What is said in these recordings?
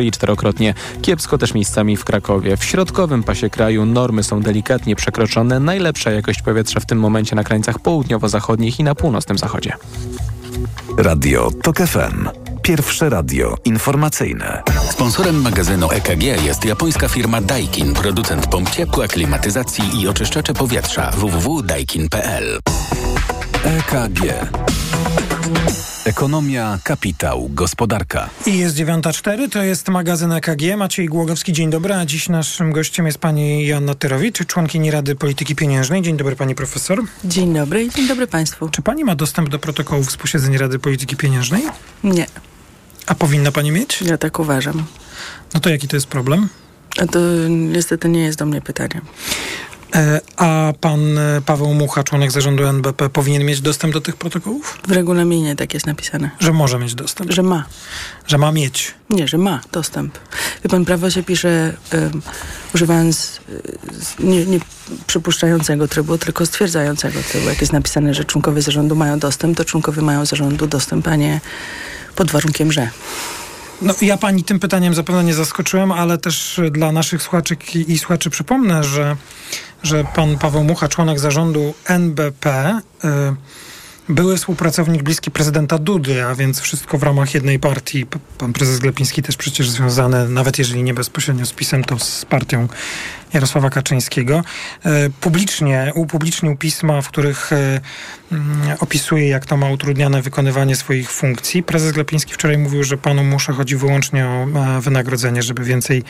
i czterokrotnie. Kiepsko też miejscami w Krakowie. W środkowym pasie kraju normy są delikatnie przekroczone. Najlepsza jakość powietrza w tym momencie na krańcach południowo-zachodnich i na północnym zachodzie. Radio TOK FM. Pierwsze radio informacyjne. Sponsorem magazynu EKG jest japońska firma Daikin, producent pomp ciepła, klimatyzacji i oczyszczacze powietrza www.daikin.pl. EKG. Ekonomia, kapitał, gospodarka. I jest 9.04, to jest magazyn EKG. Maciej Głogowski, dzień dobry. A dziś naszym gościem jest pani Joanna Tyrowicz, członkini Rady Polityki Pieniężnej. Dzień dobry pani profesor. Dzień dobry i dzień dobry państwu. Czy pani ma dostęp do protokołów z posiedzeń Rady Polityki Pieniężnej? Nie. A powinna pani mieć? Ja tak uważam. No to jaki to jest problem? A to niestety nie jest do mnie pytanie. E, a pan e, Paweł Mucha, członek zarządu NBP, powinien mieć dostęp do tych protokołów? W regulaminie tak jest napisane. Że może mieć dostęp? Że ma. Że ma mieć? Nie, że ma dostęp. Wie pan, prawo się pisze um, używając um, nie, nie przypuszczającego trybu, tylko stwierdzającego trybu. Jak jest napisane, że członkowie zarządu mają dostęp, to członkowie mają zarządu dostęp, a nie pod warunkiem, że. No, ja pani tym pytaniem zapewne nie zaskoczyłem, ale też dla naszych słuchaczek i, i słuchaczy przypomnę, że, że pan Paweł Mucha, członek zarządu NBP, y, były współpracownik bliski prezydenta Dudy, a więc wszystko w ramach jednej partii. Pan prezes Glepiński też przecież związany, nawet jeżeli nie bezpośrednio z PiSem, to z partią Jarosława Kaczyńskiego. E, publicznie upublicznił pisma, w których e, opisuje, jak to ma utrudniane wykonywanie swoich funkcji. Prezes Glepiński wczoraj mówił, że panu Musza chodzi wyłącznie o wynagrodzenie, żeby więcej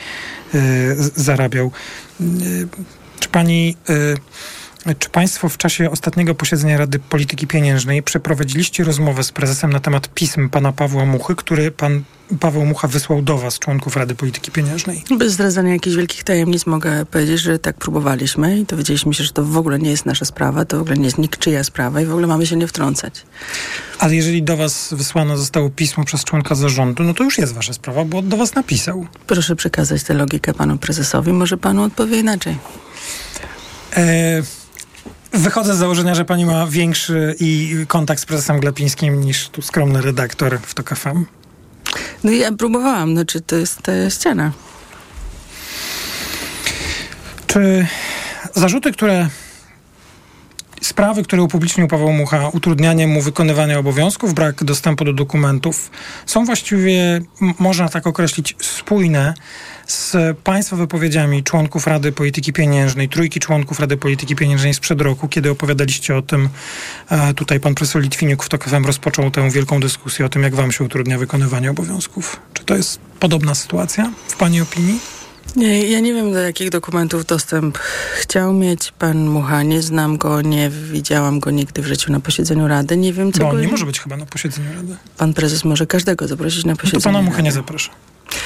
e, zarabiał. Czy pani czy Państwo w czasie ostatniego posiedzenia Rady Polityki Pieniężnej przeprowadziliście rozmowę z prezesem na temat pism pana Pawła Muchy, który pan Paweł Mucha wysłał do Was, członków Rady Polityki Pieniężnej? Bez zdradzania jakichś wielkich tajemnic mogę powiedzieć, że tak próbowaliśmy i dowiedzieliśmy się, że to w ogóle nie jest nasza sprawa, to w ogóle nie jest niczyja sprawa i w ogóle mamy się nie wtrącać. Ale jeżeli do Was wysłane zostało pismo przez członka zarządu, no to już jest Wasza sprawa, bo do Was napisał. Proszę przekazać tę logikę panu prezesowi, może panu odpowie inaczej. E Wychodzę z założenia, że pani ma większy i kontakt z prezesem Glepińskim niż tu skromny redaktor w TOK FM. No ja próbowałam, znaczy to jest ta ściana. Czy zarzuty, które sprawy, które upublicznił Paweł Mucha, utrudnianie mu wykonywania obowiązków, brak dostępu do dokumentów, są właściwie, można tak określić, spójne z Państwa wypowiedziami członków Rady Polityki Pieniężnej, trójki członków Rady Polityki Pieniężnej sprzed roku, kiedy opowiadaliście o tym, e, tutaj pan profesor Litwiniuk w TOK rozpoczął tę wielką dyskusję o tym, jak wam się utrudnia wykonywanie obowiązków. Czy to jest podobna sytuacja w Pani opinii? Nie, ja nie wiem, do jakich dokumentów dostęp chciał mieć pan Mucha. Nie znam go, nie widziałam go nigdy w życiu na posiedzeniu Rady. Nie wiem, co on go... nie może być chyba na posiedzeniu Rady. Pan prezes może każdego zaprosić na posiedzenie no to pana Mucha nie zaprasza.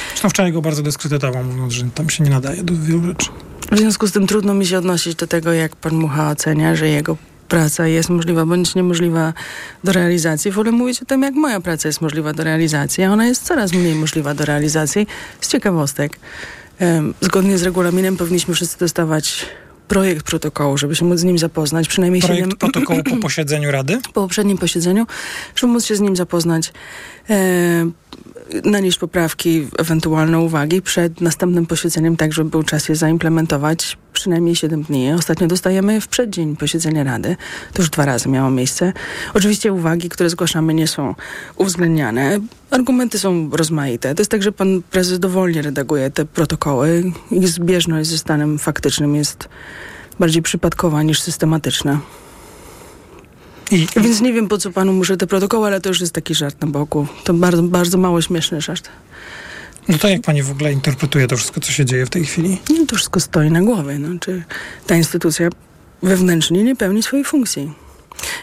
Zresztą wczoraj go bardzo dyskredytował, mówiąc, że tam się nie nadaje do wielu rzeczy. W związku z tym trudno mi się odnosić do tego, jak pan Mucha ocenia, że jego praca jest możliwa bądź niemożliwa do realizacji. Wolę mówić o tym, jak moja praca jest możliwa do realizacji, a ona jest coraz mniej możliwa do realizacji. Z ciekawostek. Zgodnie z regulaminem powinniśmy wszyscy dostawać projekt protokołu, żeby się móc z nim zapoznać. Przynajmniej Projekt 7... protokołu po posiedzeniu Rady? Po poprzednim posiedzeniu, żeby móc się z nim zapoznać. Nanieść poprawki, ewentualne uwagi przed następnym posiedzeniem, tak żeby był czas je zaimplementować przynajmniej 7 dni. Ostatnio dostajemy je w przeddzień posiedzenia Rady. To już dwa razy miało miejsce. Oczywiście uwagi, które zgłaszamy nie są uwzględniane. Argumenty są rozmaite. To jest tak, że pan prezes dowolnie redaguje te protokoły. Ich zbieżność ze stanem faktycznym jest bardziej przypadkowa niż systematyczna. I, Więc nie wiem, po co panu muszę te protokoły, ale to już jest taki żart na boku. To bardzo, bardzo mało śmieszny żart. No to jak pani w ogóle interpretuje to wszystko, co się dzieje w tej chwili? No, to wszystko stoi na głowie. No. Czy ta instytucja wewnętrznie nie pełni swojej funkcji?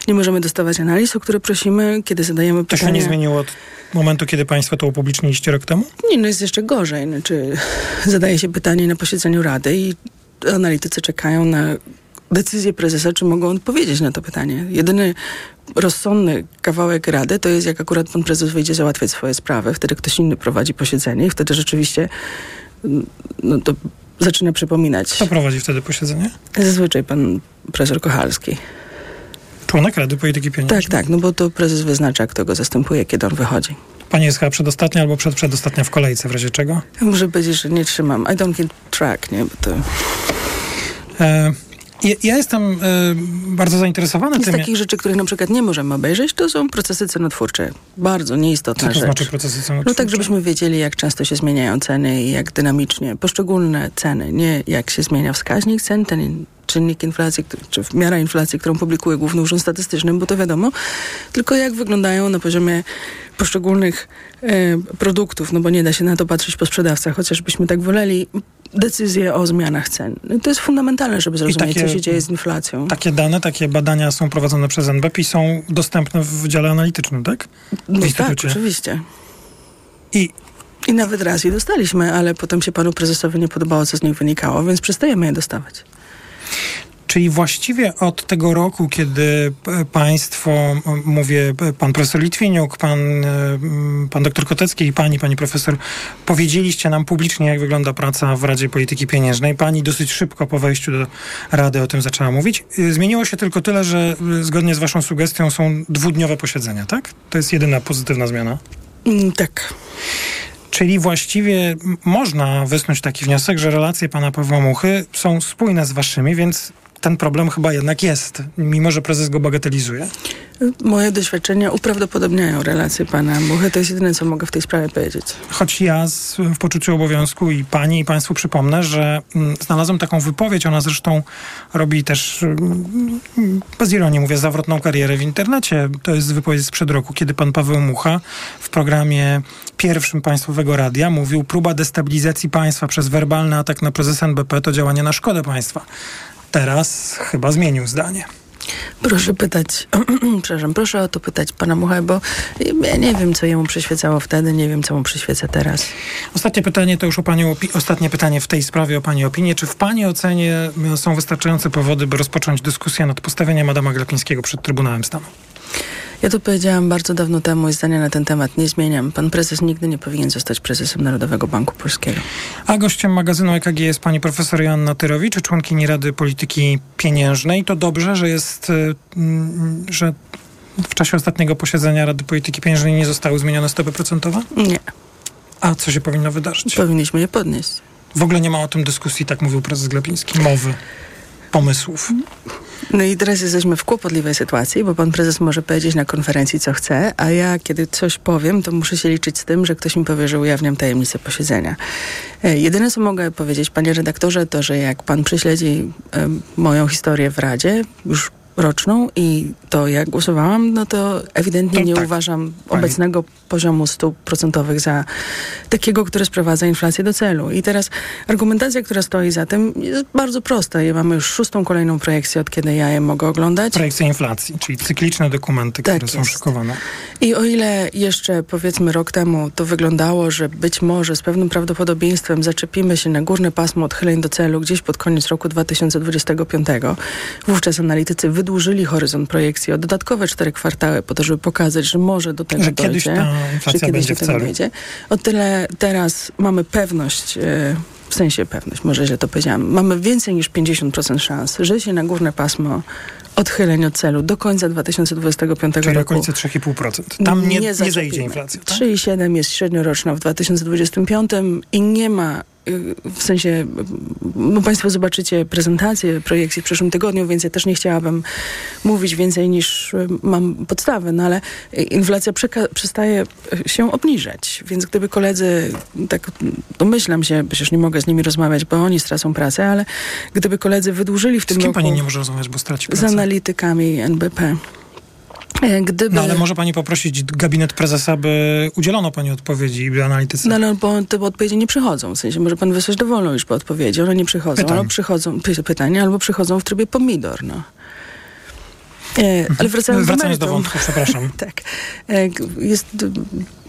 Nie możemy dostawać analiz, o które prosimy, kiedy zadajemy To pytania. się nie zmieniło od momentu, kiedy państwo to upubliczniliście rok temu? Nie, no jest jeszcze gorzej. Znaczy, zadaje się pytanie na posiedzeniu Rady i analitycy czekają na decyzję prezesa, czy mogą odpowiedzieć na to pytanie. Jedyny rozsądny kawałek Rady to jest, jak akurat pan prezes wyjdzie załatwiać swoje sprawy, wtedy ktoś inny prowadzi posiedzenie i wtedy rzeczywiście no to zaczyna przypominać. Kto prowadzi wtedy posiedzenie? Zazwyczaj pan profesor Kochalski. Członek Rady Polityki Pieniężnej. Tak, tak, no bo to prezes wyznacza, kto go zastępuje, kiedy on wychodzi. Pani jest chyba przedostatnia albo przed, przedostatnia w kolejce, w razie czego? Ja muszę powiedzieć, że nie trzymam. I don't keep track, nie? Bo to E, ja, ja jestem e, bardzo zainteresowany z tym. takich rzeczy, których na przykład nie możemy obejrzeć, to są procesy cenotwórcze. Bardzo nieistotna Co to rzecz. znaczy procesy cenotwórcze? No tak, żebyśmy wiedzieli, jak często się zmieniają ceny i jak dynamicznie poszczególne ceny, nie jak się zmienia wskaźnik cen, ten czynnik inflacji, czy miara inflacji, którą publikuje Główny Urząd Statystyczny, bo to wiadomo, tylko jak wyglądają na poziomie poszczególnych e, produktów, no bo nie da się na to patrzeć po sprzedawcach, chociażbyśmy tak woleli, decyzje o zmianach cen. No to jest fundamentalne, żeby zrozumieć, takie- co się dzieje z inflacją. Takie dane, takie badania są prowadzone przez NBP i są dostępne w dziale analitycznym, tak? No tak, oczywiście. I I nawet raz je dostaliśmy, ale potem się panu prezesowi nie podobało, co z nich wynikało, więc przestajemy je dostawać. Czyli właściwie od tego roku, kiedy e, państwo, mówię, e, pan profesor Litwiniuk, pan, e, pan doktor Kotecki i pani, pani profesor, powiedzieliście nam publicznie, jak wygląda praca w Radzie Polityki Pieniężnej. Pani dosyć szybko po wejściu do Rady o tym zaczęła mówić. Zmieniło się tylko tyle, że zgodnie z waszą sugestią są dwudniowe posiedzenia, tak? To jest jedyna pozytywna zmiana. Mm, tak. Czyli właściwie można wysnuć taki wniosek, że relacje pana Pawła Muchy są spójne z waszymi, więc ten problem chyba jednak jest, mimo że prezes go bagatelizuje. Moje doświadczenia uprawdopodobniają relacje pana Muchy. To jest jedyne, co mogę w tej sprawie powiedzieć. Choć ja z, w poczuciu obowiązku i pani i państwu przypomnę, że mm, znalazłem taką wypowiedź, ona zresztą robi też, mm, bez ironii mówię, zawrotną karierę w internecie. To jest wypowiedź sprzed roku, kiedy pan Paweł Mucha w programie pierwszym Państwowego Radia mówił, próba destabilizacji państwa przez werbalny atak na prezesa NBP to działanie na szkodę państwa. Teraz chyba zmienił zdanie. Proszę pytać, przepraszam, proszę o to pytać pana Muchę, bo ja nie wiem, co jemu przyświecało wtedy, nie wiem, co mu przyświeca teraz. Ostatnie pytanie to już o pani opi- ostatnie pytanie w tej sprawie o pani opinię. Czy w pani ocenie y, są wystarczające powody, by rozpocząć dyskusję nad postawieniem Adama Glapińskiego przed Trybunałem Stanu? Ja to powiedziałam bardzo dawno temu i zdania na ten temat nie zmieniam. Pan prezes nigdy nie powinien zostać prezesem Narodowego Banku Polskiego. A gościem magazynu EKG jest pani profesor Joanna Tyrowicz, członkini Rady Polityki Pieniężnej. To dobrze, że jest, y, mm, że w czasie ostatniego posiedzenia Rady Polityki Pieniężnej nie zostały zmienione stopy procentowe? Nie, A co się powinno wydarzyć? powinniśmy je podnieść. W ogóle nie ma o tym dyskusji, tak mówił prezes Glapiński, mowy, pomysłów. No i teraz jesteśmy w kłopotliwej sytuacji, bo pan prezes może powiedzieć na konferencji, co chce, a ja, kiedy coś powiem, to muszę się liczyć z tym, że ktoś mi powie, że ujawniam tajemnicę posiedzenia. E, Jedyne, co mogę powiedzieć, panie redaktorze, to, że jak pan prześledzi e, moją historię w Radzie, już roczną i to jak głosowałam, no to ewidentnie To nie tak. uważam Pani- obecnego poziomu stóp procentowych za takiego, który sprowadza inflację do celu. I teraz argumentacja, która stoi za tym jest bardzo prosta. Ja mamy już szóstą kolejną projekcję, od kiedy ja je mogę oglądać. Projekcja inflacji, czyli cykliczne dokumenty, Tak które są jest. szykowane. I o ile jeszcze powiedzmy rok temu to wyglądało, że być może z pewnym prawdopodobieństwem zaczepimy się na górne pasmo odchyleń do celu gdzieś pod koniec roku 2025, wówczas analitycy wydłużyli horyzont projekcji o dodatkowe cztery kwartały po to, żeby pokazać, że może do tego Że dojdzie. kiedyś ta inflacja że kiedyś do tego dojdzie. O tyle teraz mamy pewność, e, w sensie pewność, może źle to powiedziałam, mamy więcej niż 50% szans, że się na górne pasmo odchyleń od celu do końca 2025 Czyli roku okolice 3,5%. Tam nie, nie, zejdzie zaczepimy. inflacja. Tak? 3,7 jest średnioroczna w 2025 i nie ma w sensie, y, no Państwo zobaczycie prezentację projekcji w przyszłym tygodniu, więc ja też nie chciałabym mówić więcej niż y, mam podstawy, no ale y, inflacja przestaje y, się obniżać, więc gdyby koledzy, tak domyślam się, przecież nie mogę z nimi rozmawiać, bo oni stracą pracę, ale gdyby koledzy wydłużyli w Z tym kim roku pani nie może rozmawiać, bo straci z pracę? analitykami NBP, gdyby... No ale może pani poprosić gabinet prezesa, by udzielono pani odpowiedzi by analitycy. No, no bo te odpowiedzi nie przychodzą. W sensie może pan wysłać dowolną już po odpowiedzi. One nie przychodzą. Pytań. Albo przychodzą, py, pytania, albo przychodzą w trybie pomidor, no. E, ale wracając, Wracając do meritum. wątku, przepraszam. Tak. E, Jest,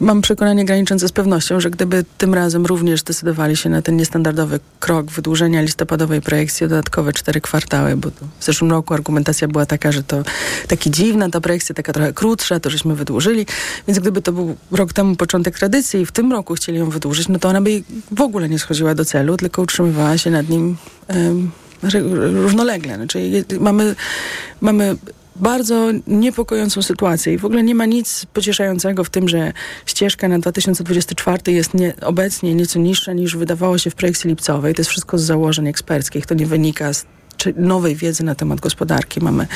mam przekonanie graniczące z pewnością, że gdyby tym razem również zdecydowali się na ten niestandardowy krok wydłużenia listopadowej projekcji o dodatkowe cztery kwartały, bo w zeszłym roku argumentacja była taka, że to taki dziwna ta projekcja, taka trochę krótsza, to żeśmy wydłużyli, więc gdyby to był rok temu początek tradycji i w tym roku chcieli ją wydłużyć, no to ona by w ogóle nie schodziła do celu, tylko utrzymywała się nad nim re- równolegle. Znaczy, mamy, mamy bardzo niepokojącą sytuację i w ogóle nie ma nic pocieszającego w tym, że ścieżka na 2024 jest nie, obecnie nieco niższa niż wydawało się w projekcji lipcowej. To jest wszystko z założeń eksperckich. To nie wynika z nowej wiedzy na temat gospodarki. Mamy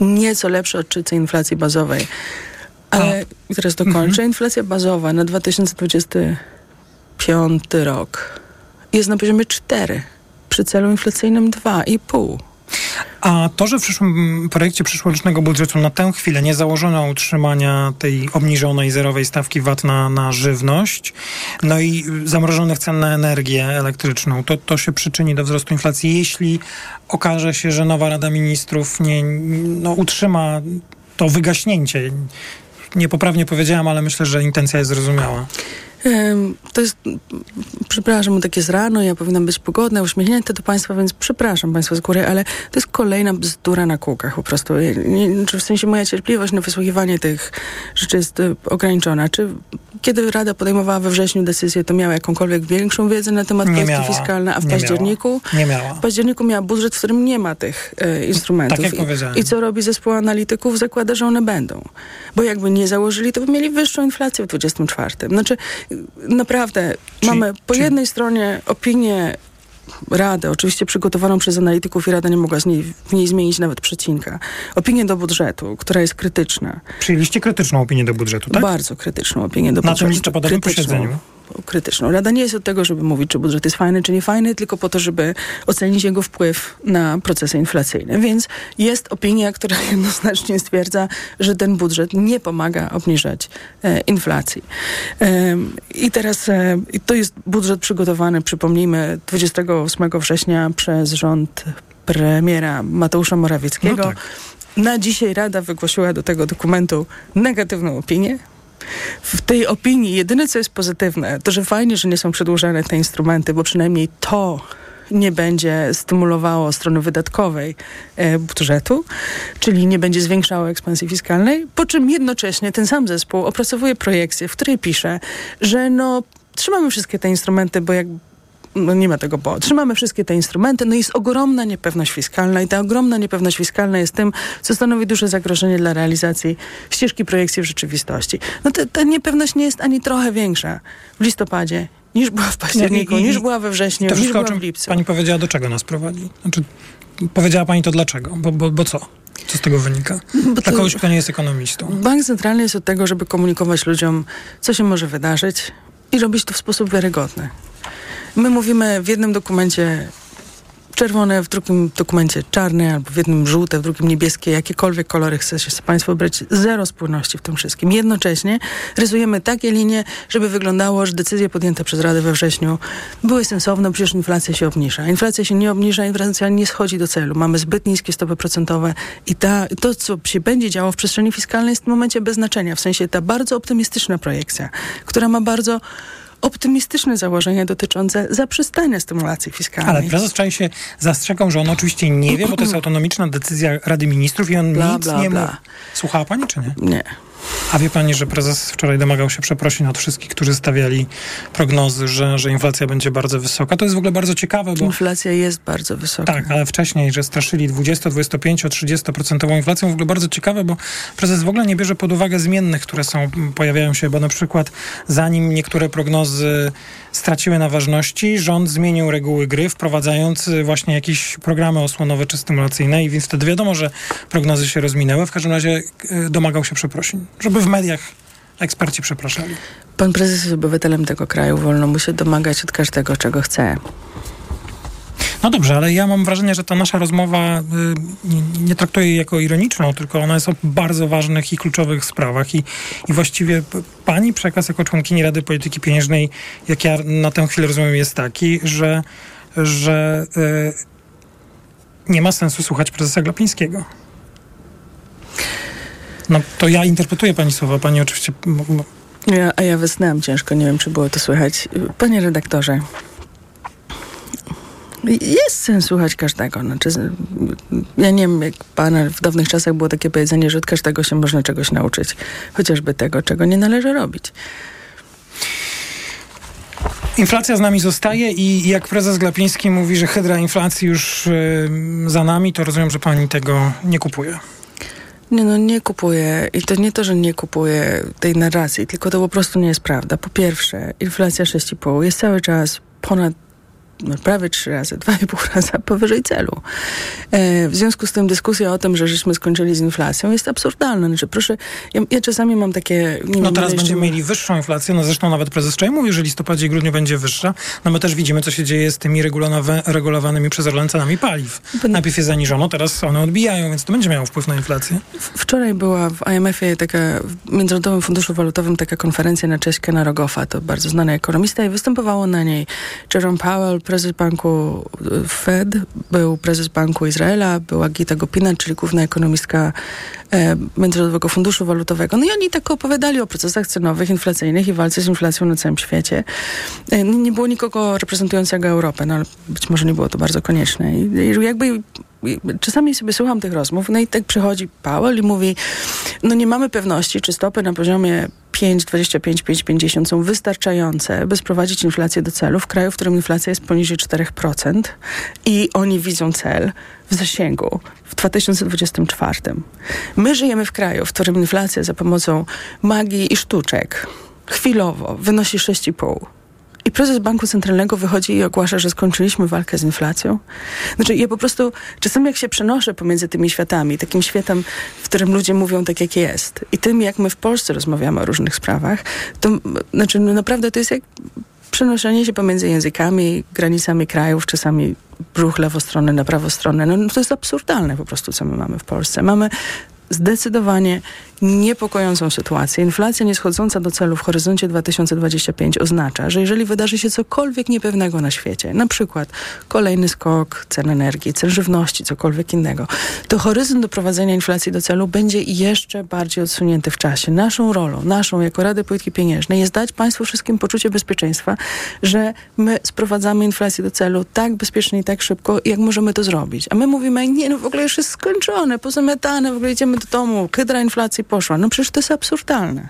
nieco lepsze odczyty inflacji bazowej. Ale i teraz dokończę. Mhm. Inflacja bazowa na 2025 rok jest na poziomie 4, przy celu inflacyjnym 2,5. A to, że w przyszłym projekcie przyszłorocznego budżetu na tę chwilę nie założono utrzymania tej obniżonej zerowej stawki VAT na, na żywność, no i zamrożonych cen na energię elektryczną, to, to się przyczyni do wzrostu inflacji, jeśli okaże się, że nowa Rada Ministrów nie, no, utrzyma to wygaśnięcie. Niepoprawnie powiedziałam, ale myślę, że intencja jest zrozumiała. To jest, przepraszam, tak jest rano, ja powinnam być pogodna, uśmiechnięta do Państwa, więc przepraszam Państwa z góry, ale to jest kolejna bzdura na kółkach po prostu. Nie, w sensie moja cierpliwość na wysłuchiwanie tych rzeczy jest e, ograniczona. Czy kiedy Rada podejmowała we wrześniu decyzję, to miała jakąkolwiek większą wiedzę na temat kwestii fiskalnej, a w nie październiku? Miała. Nie miała. W październiku miała budżet, w którym nie ma tych e, instrumentów. Tak jak powiedziałem. I, I co robi zespół analityków? Zakłada, że one będą. Bo jakby nie założyli, to by mieli wyższą inflację w 24. Znaczy, naprawdę czyli, mamy po czyli... jednej stronie opinię Radę, oczywiście przygotowaną przez analityków i Rada nie mogła z niej, w niej zmienić nawet przecinka. Opinię do budżetu, która jest krytyczna. Przyjęliście krytyczną opinię do budżetu, tak? Bardzo krytyczną opinię do Na budżetu. Na tym listopadowym posiedzeniu? Krytyczną. Rada nie jest od tego, żeby mówić, czy budżet jest fajny, czy nie fajny, tylko po to, żeby ocenić jego wpływ na procesy inflacyjne. Więc jest opinia, która jednoznacznie stwierdza, że ten budżet nie pomaga obniżać e, inflacji. E, I teraz e, to jest budżet przygotowany, przypomnijmy, 28 września przez rząd premiera Mateusza Morawieckiego. No tak. Na dzisiaj Rada wygłosiła do tego dokumentu negatywną opinię. W tej opinii jedyne, co jest pozytywne, to że fajnie, że nie są przedłużane te instrumenty, bo przynajmniej to nie będzie stymulowało strony wydatkowej e, budżetu, czyli nie będzie zwiększało ekspansji fiskalnej, po czym jednocześnie ten sam zespół opracowuje projekcję, w której pisze, że no trzymamy wszystkie te instrumenty, bo jak no nie ma tego bo. Trzymamy wszystkie te instrumenty, no jest ogromna niepewność fiskalna i ta ogromna niepewność fiskalna jest tym, co stanowi duże zagrożenie dla realizacji ścieżki projekcji w rzeczywistości. No te, ta niepewność nie jest ani trochę większa w listopadzie niż była w październiku, I, i, niż była we wrześniu, to niż była w lipcu. Pani powiedziała, do czego nas prowadzi? Znaczy, powiedziała pani to dlaczego? Bo, bo, bo co? Co z tego wynika? Bo Dla kogoś, kto nie jest ekonomistą. Bank Centralny jest od tego, żeby komunikować ludziom, co się może wydarzyć i robić to w sposób wiarygodny. My mówimy w jednym dokumencie czerwone, w drugim dokumencie czarne, albo w jednym żółte, w drugim niebieskie, jakiekolwiek kolory chcecie Państwo wybrać, zero spójności w tym wszystkim. Jednocześnie rysujemy takie linie, żeby wyglądało, że decyzje podjęte przez Radę we wrześniu były sensowne, przecież inflacja się obniża. Inflacja się nie obniża, inflacja nie schodzi do celu. Mamy zbyt niskie stopy procentowe i ta, to, co się będzie działo w przestrzeni fiskalnej jest w momencie bez znaczenia. W sensie ta bardzo optymistyczna projekcja, która ma bardzo optymistyczne założenia dotyczące zaprzestania stymulacji fiskalnej. Ale prezes Czaj się zastrzegał, że on oczywiście nie wie, bo to jest autonomiczna decyzja Rady Ministrów i on bla, nic bla, nie mówi. Słuchała pani czy nie? Nie. A wie pani, że prezes wczoraj domagał się przeprosin od wszystkich, którzy stawiali prognozy, że, że inflacja będzie bardzo wysoka. To jest w ogóle bardzo ciekawe, bo... Inflacja jest bardzo wysoka. Tak, ale wcześniej, że straszyli 20, 25, 30% inflacją. W ogóle bardzo ciekawe, bo prezes w ogóle nie bierze pod uwagę zmiennych, które są, pojawiają się, bo na przykład zanim niektóre prognozy straciły na ważności, rząd zmienił reguły gry, wprowadzając właśnie jakieś programy osłonowe czy stymulacyjne i więc wtedy wiadomo, że prognozy się rozminęły. W każdym razie e, domagał się przeprosin żeby w mediach eksperci przepraszali. Pan prezes jest obywatelem tego kraju, wolno mu się domagać od każdego, czego chce. No dobrze, ale ja mam wrażenie, że ta nasza rozmowa y, nie, traktuję jej jako ironiczną, tylko ona jest o bardzo ważnych i kluczowych sprawach. I, I właściwie pani przekaz jako członkini Rady Polityki Pieniężnej, jak ja na tę chwilę rozumiem, jest taki, że, że y, nie ma sensu słuchać prezesa Glapińskiego. No to ja interpretuję pani słowa, pani oczywiście... Ja, a ja wysnęłam ciężko, nie wiem, czy było to słychać. Panie redaktorze, jest sens słuchać każdego. Znaczy, ja nie wiem, jak pana w dawnych czasach było takie powiedzenie, że od każdego się można czegoś nauczyć. Chociażby tego, czego nie należy robić. Inflacja z nami zostaje i jak prezes Glapiński mówi, że hydra inflacji już yy, za nami, to rozumiem, że pani tego nie kupuje. Nie, no nie kupuję. I to nie to, że nie kupuję tej narracji, tylko to po prostu nie jest prawda. Po pierwsze, inflacja 6,5 jest cały czas ponad prawie trzy razy, dwa i pół raza powyżej celu. E, w związku z tym dyskusja o tym, że żeśmy skończyli z inflacją jest absurdalna. Znaczy, proszę, ja, ja czasami mam takie... No wiem, teraz będziemy mieli wyższą inflację, no zresztą nawet prezes Czaj mówi, że listopadzie i grudniu będzie wyższa. No my też widzimy, co się dzieje z tymi regulowanymi przez Orlen cenami paliw. Bo- Najpierw je zaniżono, teraz one odbijają, więc to będzie miało wpływ na inflację. Wczoraj była w IMF-ie taka, w Międzynarodowym Funduszu Walutowym taka konferencja na cześć Kena Rogoffa, to bardzo znany ekonomista i występowało na niej Jerome Powell, prezes banku y, Fed, był prezes Banku Izraela, była Gita Gopinat, czyli główna ekonomistka e, Międzynarodowego Funduszu Walutowego. No i oni tak opowiadali o procesach cenowych, inflacyjnych i walce z inflacją na całym świecie. E, nie było nikogo reprezentującego Europę, no ale być może nie było to bardzo konieczne. I, i jakby czasami sobie słucham tych rozmów, no i tak przychodzi Powell i mówi, no nie mamy pewności, czy stopy na poziomie 5,25, 5,50 są wystarczające, by sprowadzić inflację do celu w kraju, w którym inflacja jest poniżej 4% i oni widzą cel w zasięgu w 2024. My żyjemy w kraju, w którym inflacja za pomocą magii i sztuczek chwilowo wynosi 6,5. I prezes Banku Centralnego wychodzi i ogłasza, że skończyliśmy walkę z inflacją. Znaczy, ja po prostu czasami jak się przenoszę pomiędzy tymi światami, takim światem, w którym ludzie mówią tak, jak jest, i tym, jak my w Polsce rozmawiamy o różnych sprawach, to znaczy, no naprawdę to jest jak przenoszenie się pomiędzy językami, granicami krajów, czasami ruch lewostronny na prawostronny. No, to jest absurdalne po prostu, co my mamy w Polsce. Mamy zdecydowanie niepokojącą sytuację. Inflacja nieschodząca do celu w horyzoncie 2025 oznacza, że jeżeli wydarzy się cokolwiek niepewnego na świecie, na przykład kolejny skok cen energii, cen żywności, cokolwiek innego, to horyzont doprowadzenia inflacji do celu będzie jeszcze bardziej odsunięty w czasie. Naszą rolą, naszą jako Rady Polityki Pieniężnej jest dać Państwu wszystkim poczucie bezpieczeństwa, że my sprowadzamy inflację do celu tak bezpiecznie i tak szybko, jak możemy to zrobić. A my mówimy, nie, no w ogóle już jest skończone, pozamiatane, w ogóle idziemy do domu, hydra inflacji poszła. No przecież to jest absurdalne.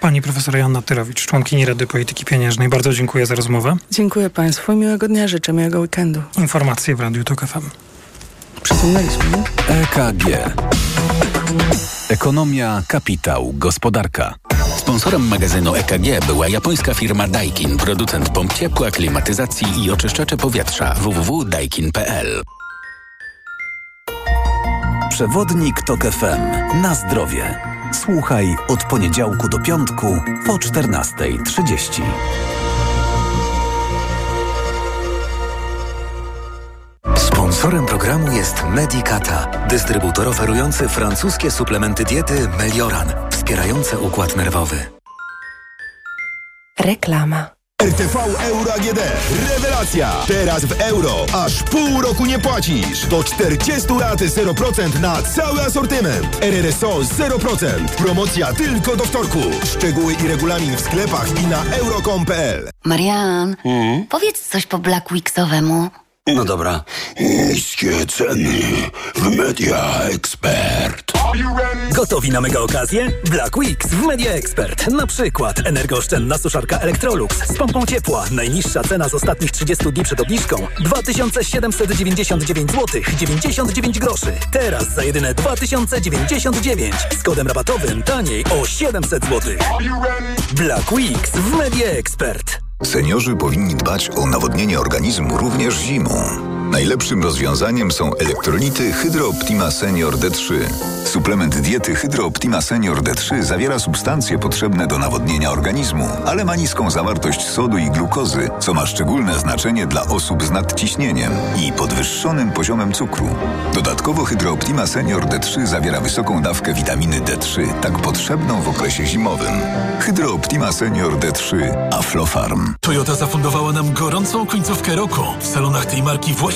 Pani profesor Joanna Tyrowicz, członkini Rady Polityki Pieniężnej, bardzo dziękuję za rozmowę. Dziękuję Państwu i miłego dnia, życzę miłego weekendu. Informacje w Radiu TOK FM. Przyciągnęliśmy, nie? EKG. Ekonomia, kapitał, gospodarka. Sponsorem magazynu EKG była japońska firma Daikin, producent pomp ciepła, klimatyzacji i oczyszczacze powietrza www.daikin.pl. Przewodnik TOK FM. Na zdrowie. Słuchaj od poniedziałku do piątku po 14.30. Sponsorem programu jest Medicata, dystrybutor oferujący francuskie suplementy diety Melioran, wspierające układ nerwowy. Reklama. RTV Euro AGD. Rewelacja! Teraz w euro. Aż pół roku nie płacisz. Do 40 lat 0% na cały asortyment. RRSO 0%. Promocja tylko do wtorku. Szczegóły i regulamin w sklepach i na euro.com.pl Marian, powiedz coś po Black Weeksowemu. No dobra. Niskie ceny w Media Expert. Gotowi na mega okazję? Black Weeks w Media Expert. Na przykład energooszczędna suszarka Electrolux z pompą ciepła. Najniższa cena z ostatnich 30 dni przed obniżką 2799 zł 99 groszy. Teraz za jedyne 2099 z kodem rabatowym taniej o 700 zł. Black Weeks w Media Expert. Seniorzy powinni dbać o nawodnienie organizmu również zimą. Najlepszym rozwiązaniem są elektrolity Hydro Optima Senior D3. Suplement diety Hydro Optima Senior D3 zawiera substancje potrzebne do nawodnienia organizmu, ale ma niską zawartość sodu i glukozy, co ma szczególne znaczenie dla osób z nadciśnieniem i podwyższonym poziomem cukru. Dodatkowo Hydro Optima Senior D3 zawiera wysoką dawkę witaminy D3, tak potrzebną w okresie zimowym. Hydro Optima Senior D3 Aflofarm. Toyota zafundowała nam gorącą końcówkę roku. W salonach tej marki właśnie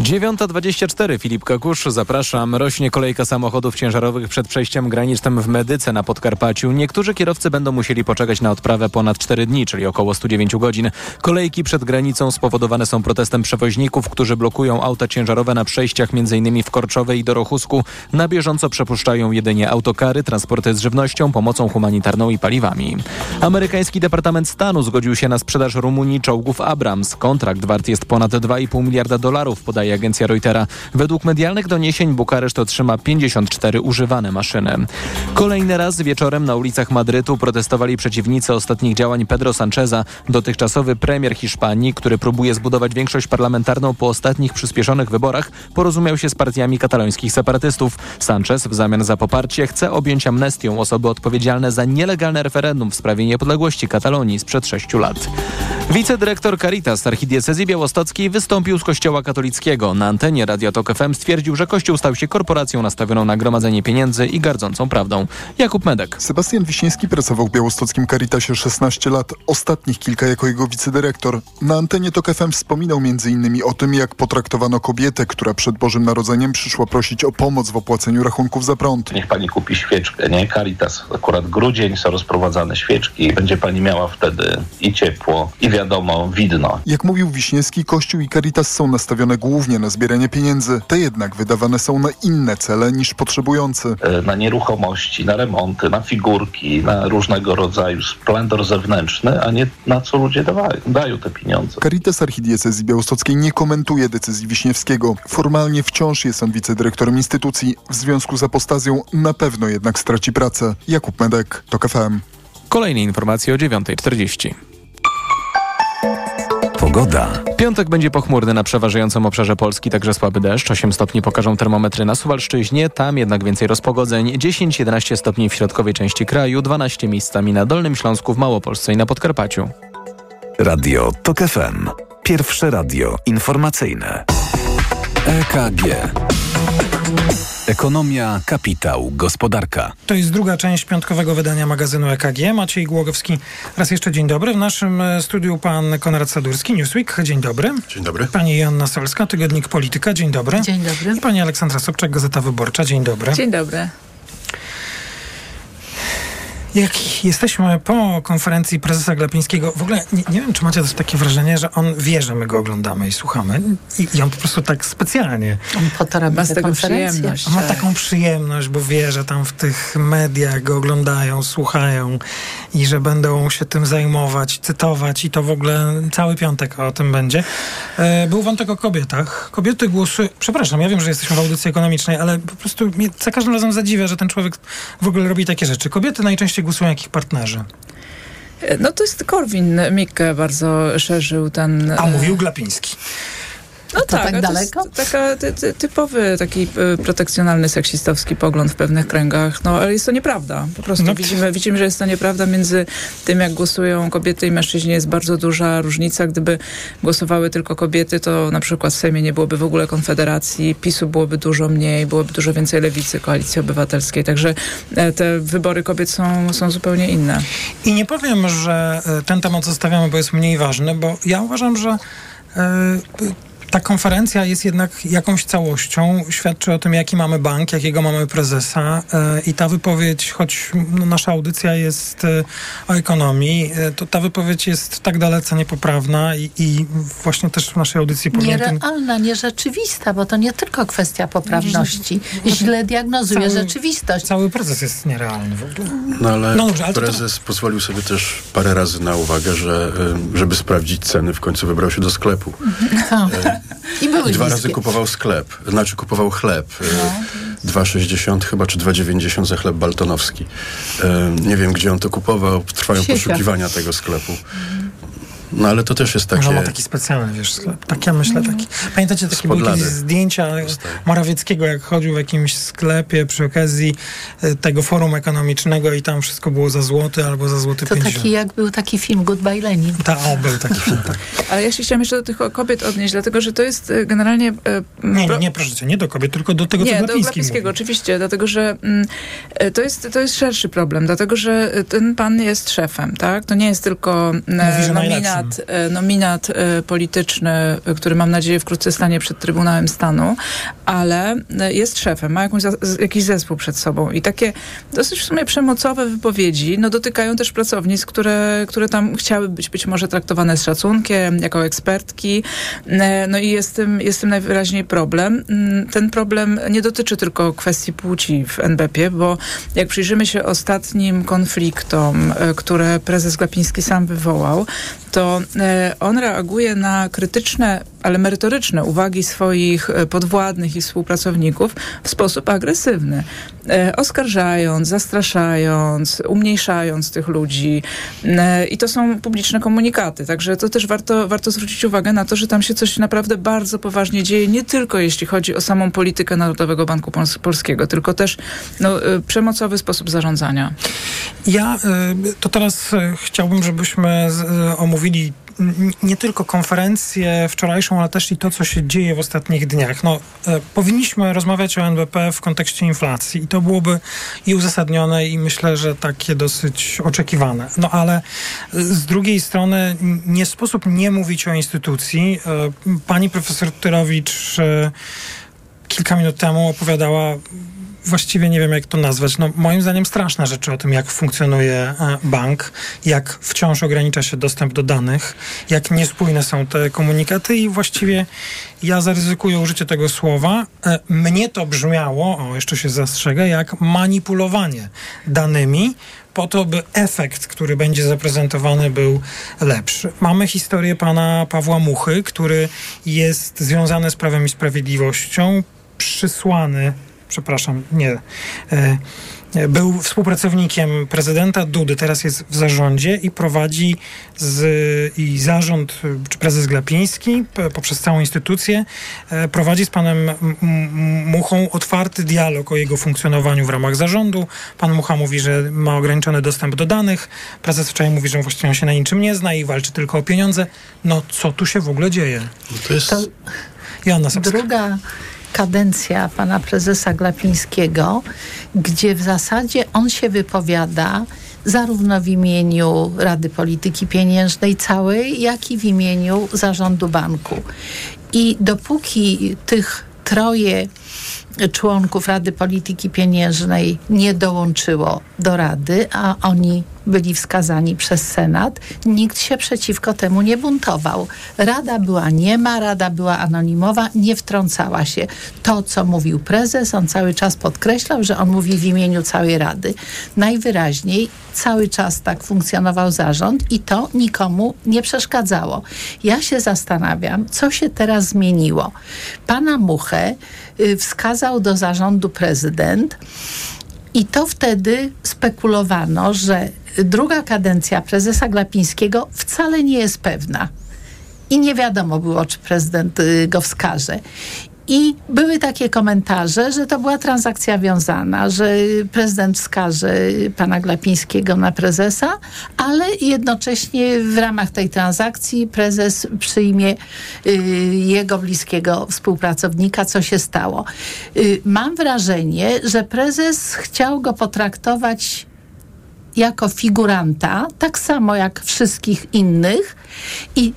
9.24 Filip Kakusz, zapraszam. Rośnie kolejka samochodów ciężarowych przed przejściem granicznym w Medyce na Podkarpaciu. Niektórzy kierowcy będą musieli poczekać na odprawę ponad 4 dni, czyli około 109 godzin. Kolejki przed granicą spowodowane są protestem przewoźników, którzy blokują auta ciężarowe na przejściach m.in. w Korczowej i Dorochusku. Na bieżąco przepuszczają jedynie autokary, transporty z żywnością, pomocą humanitarną i paliwami. Amerykański Departament Stanu zgodził się na sprzedaż Rumunii czołgów Abrams. Kontrakt wart jest ponad 2,5 miliarda dolarów, podaje agencja Reutera. Według medialnych doniesień Bukareszt otrzyma 54 używane maszyny. Kolejny raz wieczorem na ulicach Madrytu protestowali przeciwnicy ostatnich działań Pedro Sancheza, dotychczasowy premier Hiszpanii, który próbuje zbudować większość parlamentarną po ostatnich przyspieszonych wyborach, porozumiał się z partiami katalońskich separatystów. Sanchez w zamian za poparcie chce objąć amnestią osoby odpowiedzialne za nielegalne referendum w sprawie niepodległości Katalonii sprzed sześciu lat. Wicedyrektor Caritas archidiecezji białostockiej wystąpił z kościoła katolickiego. Na antenie Radio Tok FM stwierdził, że kościół stał się korporacją nastawioną na gromadzenie pieniędzy i gardzącą prawdą. Jakub Medek. Sebastian Wiśniewski pracował w białostockim Caritasie 16 lat, ostatnich kilka jako jego wicedyrektor. Na antenie Tok FM wspominał m.in. o tym, jak potraktowano kobietę, która przed Bożym Narodzeniem przyszła prosić o pomoc w opłaceniu rachunków za prąd. Niech pani kupi świeczkę, nie? Caritas, akurat grudzień, są rozprowadzane świeczki. Będzie pani miała wtedy i ciepło, i wiadomo, widno. Jak mówił Wiśniewski, Kościół i Caritas są nastawione głównie na zbieranie pieniędzy. Te jednak wydawane są na inne cele niż potrzebujący. E, Na nieruchomości, na remonty, na figurki, na różnego rodzaju splendor zewnętrzny, a nie na co ludzie dawają, dają te pieniądze. Caritas Archidiecezji Białostockiej nie komentuje decyzji Wiśniewskiego. Formalnie wciąż jest on wicedyrektorem instytucji. W związku z apostazją na pewno jednak straci pracę. Jakub Medek, TOK FM. Kolejne informacje o 9.40. Pogoda. Piątek będzie pochmurny na przeważającym obszarze Polski, także słaby deszcz. 8 stopni pokażą termometry na Suwalszczyźnie, tam jednak więcej rozpogodzeń. 10-11 stopni w środkowej części kraju, 12 miejscami na Dolnym Śląsku, w Małopolsce i na Podkarpaciu. Radio TOK FM. Pierwsze radio informacyjne. EKG. Ekonomia, kapitał, gospodarka. To jest druga część piątkowego wydania magazynu EKG. Maciej Głogowski, raz jeszcze dzień dobry. W naszym e, studiu pan Konrad Sadurski, Newsweek. Dzień dobry. Dzień dobry. Pani Joanna Solska, Tygodnik Polityka. Dzień dobry. Dzień dobry. I pani Aleksandra Sobczak, Gazeta Wyborcza. Dzień dobry. Dzień dobry. Jak jesteśmy po konferencji prezesa Glapińskiego, w ogóle nie, nie wiem, czy macie też takie wrażenie, że on wie, że my go oglądamy i słuchamy i, i on po prostu tak specjalnie. On po to robi Ma tego przyjemność. On ma taką przyjemność, bo wie, że tam w tych mediach go oglądają, słuchają i że będą się tym zajmować, cytować i to w ogóle cały piątek o tym będzie. E, Był wątek o kobietach. Kobiety głosują... Przepraszam, ja wiem, że jesteśmy w audycji ekonomicznej, ale po prostu mnie za każdym razem zadziwia, że ten człowiek w ogóle robi takie rzeczy. Kobiety najczęściej głosują jak ich partnerzy. No to jest Korwin Mikke bardzo szerzył ten... A mówił Glapiński. No To tak, tak daleko? To jest taka ty, ty, typowy taki y, protekcjonalny, seksistowski pogląd w pewnych kręgach, no ale jest to nieprawda. Po prostu No. widzimy, widzimy, że jest to nieprawda. Między tym, jak głosują kobiety i mężczyźni jest bardzo duża różnica. Gdyby głosowały tylko kobiety, to na przykład w Sejmie nie byłoby w ogóle Konfederacji, PiSu byłoby dużo mniej, byłoby dużo więcej lewicy, Koalicji Obywatelskiej. Także e, te wybory kobiet są, są zupełnie inne. I nie powiem, że e, ten temat zostawiamy, bo jest mniej ważny, bo ja uważam, że e, ta konferencja jest jednak jakąś całością, świadczy o tym, jaki mamy bank, jakiego mamy prezesa e, i ta wypowiedź, choć no, nasza audycja jest e, o ekonomii, e, to ta wypowiedź jest tak dalece niepoprawna i, i właśnie też w naszej audycji powinien ten... Nierealna, nierzeczywista, bo to nie tylko kwestia poprawności. Źle diagnozuje Cały- rzeczywistość. Cały prezes jest nierealny w ogóle. No ale, No dobrze, ale to prezes pozwolił sobie też parę razy na uwagę, że żeby sprawdzić ceny, w końcu wybrał się do sklepu. To. I były dwa razy kupował sklep, znaczy kupował chleb. Y, 2,60 chyba, czy 2,90 za chleb baltonowski. Y, nie wiem, gdzie on to kupował, trwają poszukiwania tego sklepu. No ale to też jest takie... Może ma taki specjalny, wiesz, sklep. Tak ja myślę, taki. Pamiętacie takie były kiedyś zdjęcia Morawieckiego, jak chodził w jakimś sklepie przy okazji e, tego forum ekonomicznego i tam wszystko było za złoty albo za złoty To 50. taki jak był taki film Goodbye Lenin. Ta, o, był taki film, tak. Ale ja się chciałam jeszcze do tych kobiet odnieść, dlatego że to jest e, generalnie... e, Nie, nie, nie, proszę cię, nie do kobiet, tylko do tego, co Nie, do Glapiński Glapińskiego, oczywiście, dlatego że mm, e, to, jest, to jest szerszy problem, dlatego że ten pan jest szefem, tak? To nie jest tylko e, nominacja nominat, e, nominat e, polityczny, e, który mam nadzieję wkrótce stanie przed Trybunałem Stanu, ale jest szefem, ma jakąś, jakiś zespół przed sobą i takie dosyć w sumie przemocowe wypowiedzi no, dotykają też pracownic, które, które tam chciały być być może traktowane z szacunkiem, jako ekspertki. No i jest tym, jest tym najwyraźniej problem. Mm, Ten problem nie dotyczy tylko kwestii płci w NBP, bo jak przyjrzymy się ostatnim konfliktom, które prezes Glapiński sam wywołał, to e, on reaguje na krytyczne, ale merytoryczne uwagi swoich e, podwładnych i współpracowników w sposób agresywny, e, oskarżając, zastraszając, umniejszając tych ludzi. I to są publiczne komunikaty, także to też warto, warto zwrócić uwagę na to, że tam się coś naprawdę bardzo poważnie dzieje, nie tylko jeśli chodzi o samą politykę Narodowego Banku Pols- Polskiego, tylko też no, przemocowy sposób zarządzania. Ja to teraz chciałbym, żebyśmy omówili nie tylko konferencję wczorajszą, ale też i to, co się dzieje w ostatnich dniach. No, y, powinniśmy rozmawiać o NBP w kontekście inflacji i to byłoby i uzasadnione i myślę, że takie dosyć oczekiwane. No ale y, z drugiej strony nie sposób nie mówić o instytucji. Y, Pani profesor Tyrowicz kilka minut temu opowiadała właściwie nie wiem jak to nazwać, no moim zdaniem straszne rzeczy o tym, jak funkcjonuje e, bank, jak wciąż ogranicza się dostęp do danych, jak niespójne są te komunikaty i właściwie ja zaryzykuję użycie tego słowa. E, Mnie to brzmiało, o jeszcze się zastrzegę, jak manipulowanie danymi po to, by efekt, który będzie zaprezentowany, był lepszy. Mamy historię pana Pawła Muchy, który jest związany z Prawem i Sprawiedliwością, przysłany, przepraszam, nie, e, był współpracownikiem prezydenta Dudy, teraz jest w zarządzie i prowadzi z, i zarząd, czy prezes Glapiński poprzez całą instytucję e, prowadzi z panem Muchą otwarty dialog o jego funkcjonowaniu w ramach zarządu. Pan Mucha mówi, że ma ograniczony dostęp do danych. Prezes wczoraj mówi, że właściwie on się na niczym nie zna i walczy tylko o pieniądze. No co tu się w ogóle dzieje? To jest... Joanna Sapska. Druga kadencja pana prezesa Glapińskiego, gdzie w zasadzie on się wypowiada zarówno w imieniu Rady Polityki Pieniężnej całej, jak i w imieniu zarządu banku. I dopóki tych troje członków Rady Polityki Pieniężnej nie dołączyło do Rady, a oni byli wskazani przez Senat, nikt się przeciwko temu nie buntował. Rada była niema, rada była anonimowa, nie wtrącała się. To, co mówił prezes, on cały czas podkreślał, że on mówi w imieniu całej Rady. Najwyraźniej cały czas tak funkcjonował zarząd i to nikomu nie przeszkadzało. Ja się zastanawiam, co się teraz zmieniło. Pana Muchę wskazał do zarządu prezydent, i to wtedy spekulowano, że druga kadencja prezesa Glapińskiego wcale nie jest pewna. I nie wiadomo było, czy prezydent y, go wskaże. I były takie komentarze, że to była transakcja wiązana, że prezydent wskaże pana Glapińskiego na prezesa, ale jednocześnie w ramach tej transakcji prezes przyjmie y, jego bliskiego współpracownika, co się stało. Y, mam wrażenie, że prezes chciał go potraktować jako figuranta, tak samo jak wszystkich innych i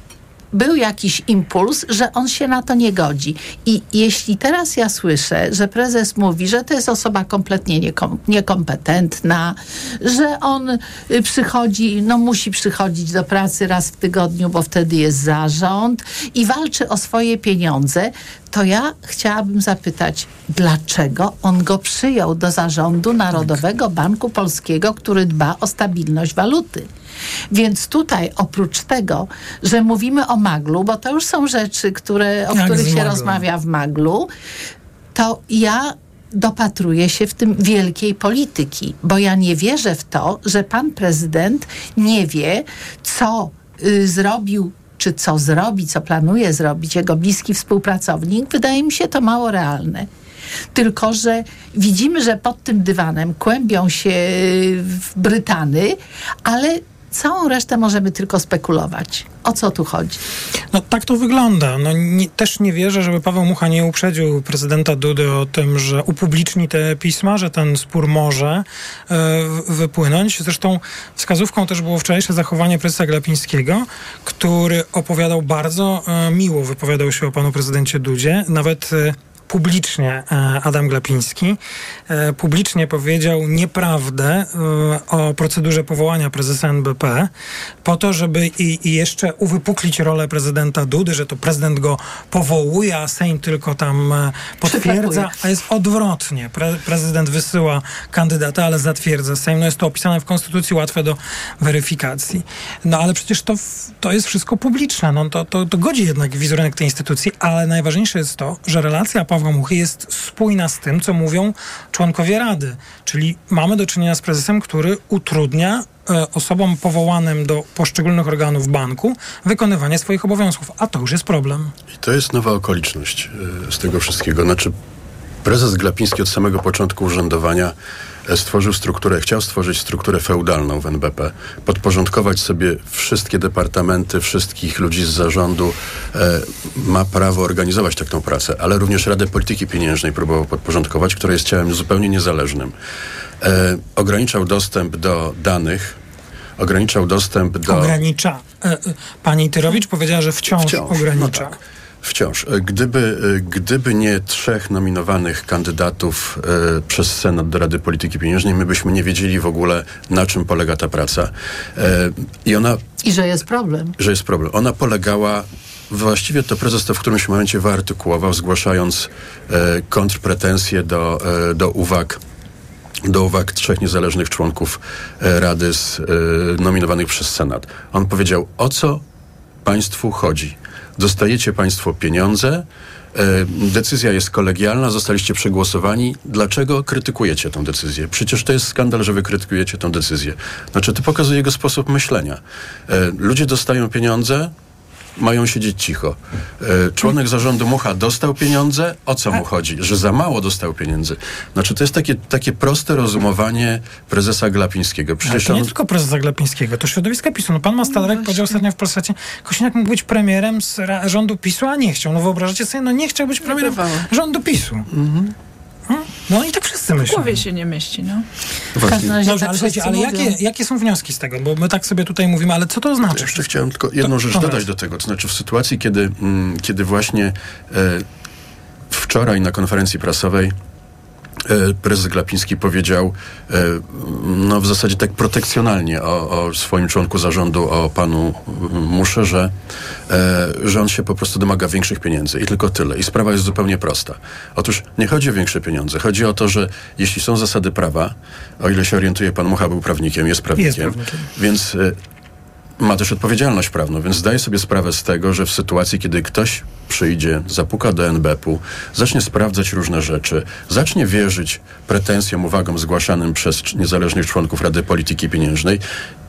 był jakiś impuls, że on się na to nie godzi. I jeśli teraz ja słyszę, że prezes mówi, że to jest osoba kompletnie niekom, niekompetentna, że on y, przychodzi, no musi przychodzić do pracy raz w tygodniu, bo wtedy jest zarząd i walczy o swoje pieniądze, to ja chciałabym zapytać, dlaczego on go przyjął do zarządu Narodowego Banku Polskiego, który dba o stabilność waluty? Więc tutaj oprócz tego, że mówimy o maglu, bo to już są rzeczy, które, o Jak których się rozmawia w maglu, to ja dopatruję się w tym wielkiej polityki, bo ja nie wierzę w to, że pan prezydent nie wie, co y, zrobił czy co zrobi, co planuje zrobić jego bliski współpracownik, wydaje mi się to mało realne. Tylko, że widzimy, że pod tym dywanem kłębią się y, Brytany, ale Całą resztę możemy tylko spekulować. O co tu chodzi? No tak to wygląda. No, nie, też nie wierzę, żeby Paweł Mucha nie uprzedził prezydenta Dudy o tym, że upubliczni te pisma, że ten spór może e, wypłynąć. Zresztą wskazówką też było wczorajsze zachowanie prezesa Glapińskiego, który opowiadał bardzo e, miło, wypowiadał się o panu prezydencie Dudzie. Nawet e, publicznie e, Adam Glapiński e, publicznie powiedział nieprawdę e, o procedurze powołania prezesa NBP po to, żeby i, i jeszcze uwypuklić rolę prezydenta Dudy, że to prezydent go powołuje, a Sejm tylko tam potwierdza, a jest odwrotnie. Pre, prezydent wysyła kandydata, ale zatwierdza Sejm. No jest to opisane w Konstytucji, łatwe do weryfikacji. No ale przecież to, to jest wszystko publiczne. No, to, to, to godzi jednak wizerunek tej instytucji, ale najważniejsze jest to, że relacja Pawła Jest spójna z tym, co mówią członkowie Rady. Czyli mamy do czynienia z prezesem, który utrudnia e, osobom powołanym do poszczególnych organów banku wykonywanie swoich obowiązków, a to już jest problem. I to jest nowa okoliczność e, z tego wszystkiego. Znaczy, prezes Glapiński od samego początku urzędowania stworzył strukturę, chciał stworzyć strukturę feudalną w NBP, podporządkować sobie wszystkie departamenty, wszystkich ludzi z zarządu, e, ma prawo organizować taką pracę, ale również Radę Polityki Pieniężnej próbował podporządkować, która jest ciałem zupełnie niezależnym. E, ograniczał dostęp do danych, ograniczał dostęp do... Ogranicza. E, e pani Tyrowicz powiedziała, że wciąż, wciąż ogranicza. No tak. Wciąż. E, gdyby, e, gdyby nie trzech nominowanych kandydatów e, przez Senat do Rady Polityki Pieniężnej, my byśmy nie wiedzieli w ogóle, na czym polega ta praca. E, I ona... I że jest problem. Że jest problem. Ona polegała Właściwie to prezes to w którymś momencie wyartykułował, zgłaszając e, kontrpretensje do, e, do uwag do uwag trzech niezależnych członków Rady z, nominowanych przez Senat. On powiedział, o co państwu chodzi? Dostajecie Państwo pieniądze, e, decyzja jest kolegialna, zostaliście przegłosowani. Dlaczego krytykujecie tę decyzję? Przecież to jest skandal, że wy krytykujecie tę decyzję. Znaczy, to pokazuje jego sposób myślenia. E, ludzie dostają pieniądze, mają siedzieć cicho. E, członek zarządu Mucha dostał pieniądze. O co mu chodzi? Że za mało dostał pieniędzy. Znaczy, to jest takie, takie proste rozumowanie prezesa Glapińskiego. Przecież to on... nie tylko prezesa Glapińskiego, to środowiska PiSu. No pan Mastalerek no powiedział ostatnio w Polsacie, Kosiniak mógł być premierem z rządu PiSu, a nie chciał. No wyobrażacie sobie, no nie chciał być premierem rządu PiSu. Mhm. No i tak wszyscy myślą. W głowie się nie myśli, no. Dobrze, ale, słuchajcie, ale jakie, jakie są wnioski z tego? Bo my tak sobie tutaj mówimy, ale co to znaczy? Jeszcze chciałem tylko jedną to, rzecz dodać do tego. To znaczy w sytuacji, kiedy, mm, kiedy właśnie e, wczoraj na konferencji prasowej prezes Glapiński powiedział e, no w zasadzie tak protekcjonalnie o, o swoim członku zarządu, o panu Musze, że, e, że on się po prostu domaga większych pieniędzy i tylko tyle. I sprawa jest zupełnie prosta. Otóż nie chodzi o większe pieniądze. Chodzi o to, że jeśli są zasady prawa, o ile się orientuje, pan Mucha był prawnikiem, jest prawnikiem, jest prawnikiem. więc ma też odpowiedzialność prawną, więc zdaje sobie sprawę z tego, że w sytuacji, kiedy ktoś przyjdzie, zapuka do NBP-u, zacznie sprawdzać różne rzeczy, zacznie wierzyć pretensjom, uwagom zgłaszanym przez niezależnych członków Rady Polityki Pieniężnej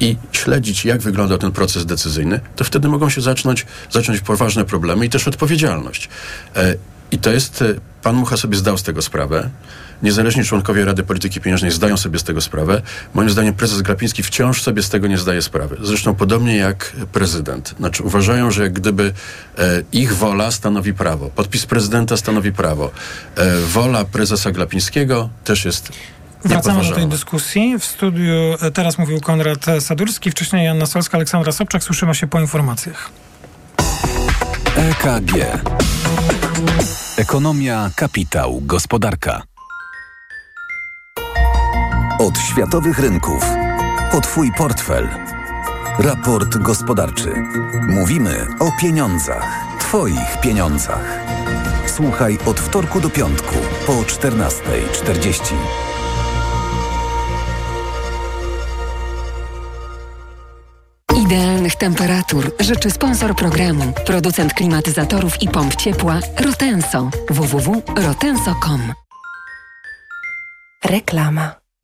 i śledzić, jak wygląda ten proces decyzyjny, to wtedy mogą się zacząć, zacząć poważne problemy i też odpowiedzialność. E, I to jest, e, pan Mucha sobie zdał z tego sprawę niezależni członkowie Rady Polityki Pieniężnej zdają sobie z tego sprawę. Moim zdaniem prezes Glapiński wciąż sobie z tego nie zdaje sprawy. Zresztą podobnie jak prezydent. Znaczy uważają, że jak gdyby e, ich wola stanowi prawo. Podpis prezydenta stanowi prawo. E, wola prezesa Glapińskiego też jest Wracamy do tej dyskusji. W studiu e, teraz mówił Konrad Sadurski, wcześniej Janna Solska, Aleksandra Sobczak. Słyszymy się po informacjach. EKG. Ekonomia, kapitał, gospodarka. Od światowych rynków. O Twój portfel. Raport gospodarczy. Mówimy o pieniądzach. Twoich pieniądzach. Słuchaj od wtorku do piątku po 14.40. Idealnych temperatur życzy sponsor programu, producent klimatyzatorów i pomp ciepła Rotenso www.rotenso.com. Reklama.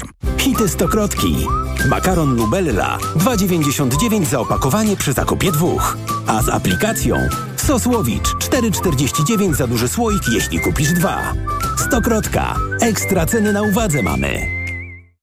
Aflofarm. Hity stokrotki. Makaron Lubella 2,99 za opakowanie przy zakupie dwóch. A z aplikacją Sosłowicz 4,49 za duży słoik, jeśli kupisz dwa. Stokrotka. Ekstra ceny na uwadze mamy.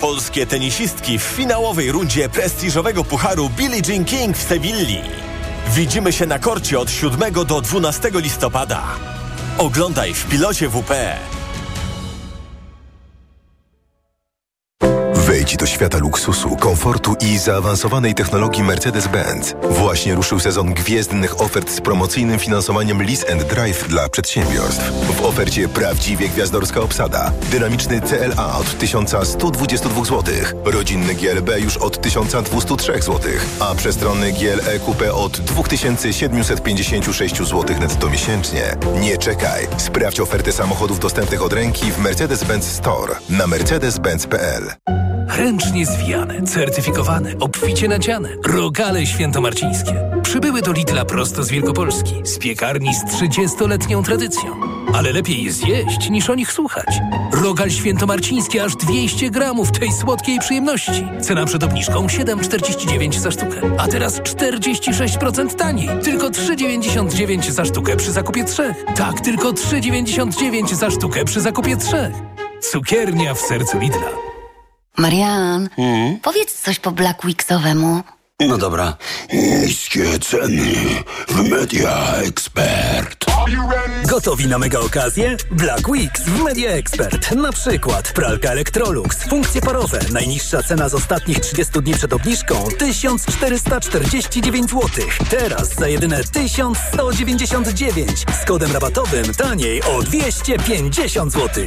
Polskie tenisistki w finałowej rundzie prestiżowego pucharu Billie Jean King w Sewilli. Widzimy się na korcie od 7 do 12 listopada. Oglądaj w pilocie WP. Wejdź do świata luksusu, komfortu i zaawansowanej technologii Mercedes-Benz. Właśnie ruszył sezon gwiezdnych ofert z promocyjnym finansowaniem Lease and Drive dla przedsiębiorstw. W ofercie prawdziwie gwiazdorska obsada. Dynamiczny CLA od 1122 zł. Rodzinny GLB już od 1203 zł. A przestronny GLE Coupe od 2756 zł netto miesięcznie. Nie czekaj. Sprawdź ofertę samochodów dostępnych od ręki w Mercedes-Benz Store na mercedes-benz.pl. Ręcznie zwijane, certyfikowane, obficie nadziane. Rogale świętomarcińskie. Przybyły do Lidla prosto z Wielkopolski, z piekarni z 30-letnią tradycją. Ale lepiej je zjeść, niż o nich słuchać. Rogal świętomarciński aż 200 gramów tej słodkiej przyjemności. Cena przed obniżką 7,49 za sztukę. A teraz 46% taniej. Tylko 3,99 za sztukę przy zakupie trzech. Tak, tylko 3,99 za sztukę przy zakupie trzech. Cukiernia w sercu Lidla. Marian, powiedz coś po Black Weeksowemu. No dobra. Niskie ceny w Media Expert. Gotowi na mega okazję? Black Weeks w Media Expert. Na przykład pralka Electrolux, funkcje parowe. Najniższa cena z ostatnich 30 dni przed obniżką 1449 zł. Teraz za jedyne 1199. Z kodem rabatowym taniej o 250 zł.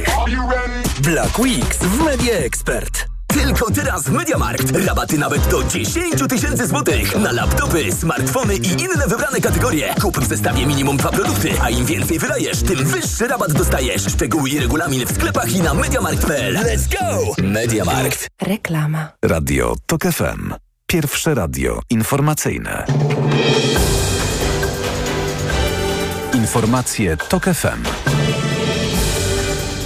Black Weeks w Media Expert. Tylko teraz Mediamarkt. Rabaty nawet do 10 tysięcy złotych na laptopy, smartfony i inne wybrane kategorie. Kup w zestawie minimum dwa produkty, a im więcej wydajesz, tym wyższy rabat dostajesz. Szczegóły i regulamin w sklepach i na mediamarkt.pl. Let's go! Mediamarkt. Reklama. Radio TOK FM. Pierwsze radio informacyjne. Informacje TOK FM.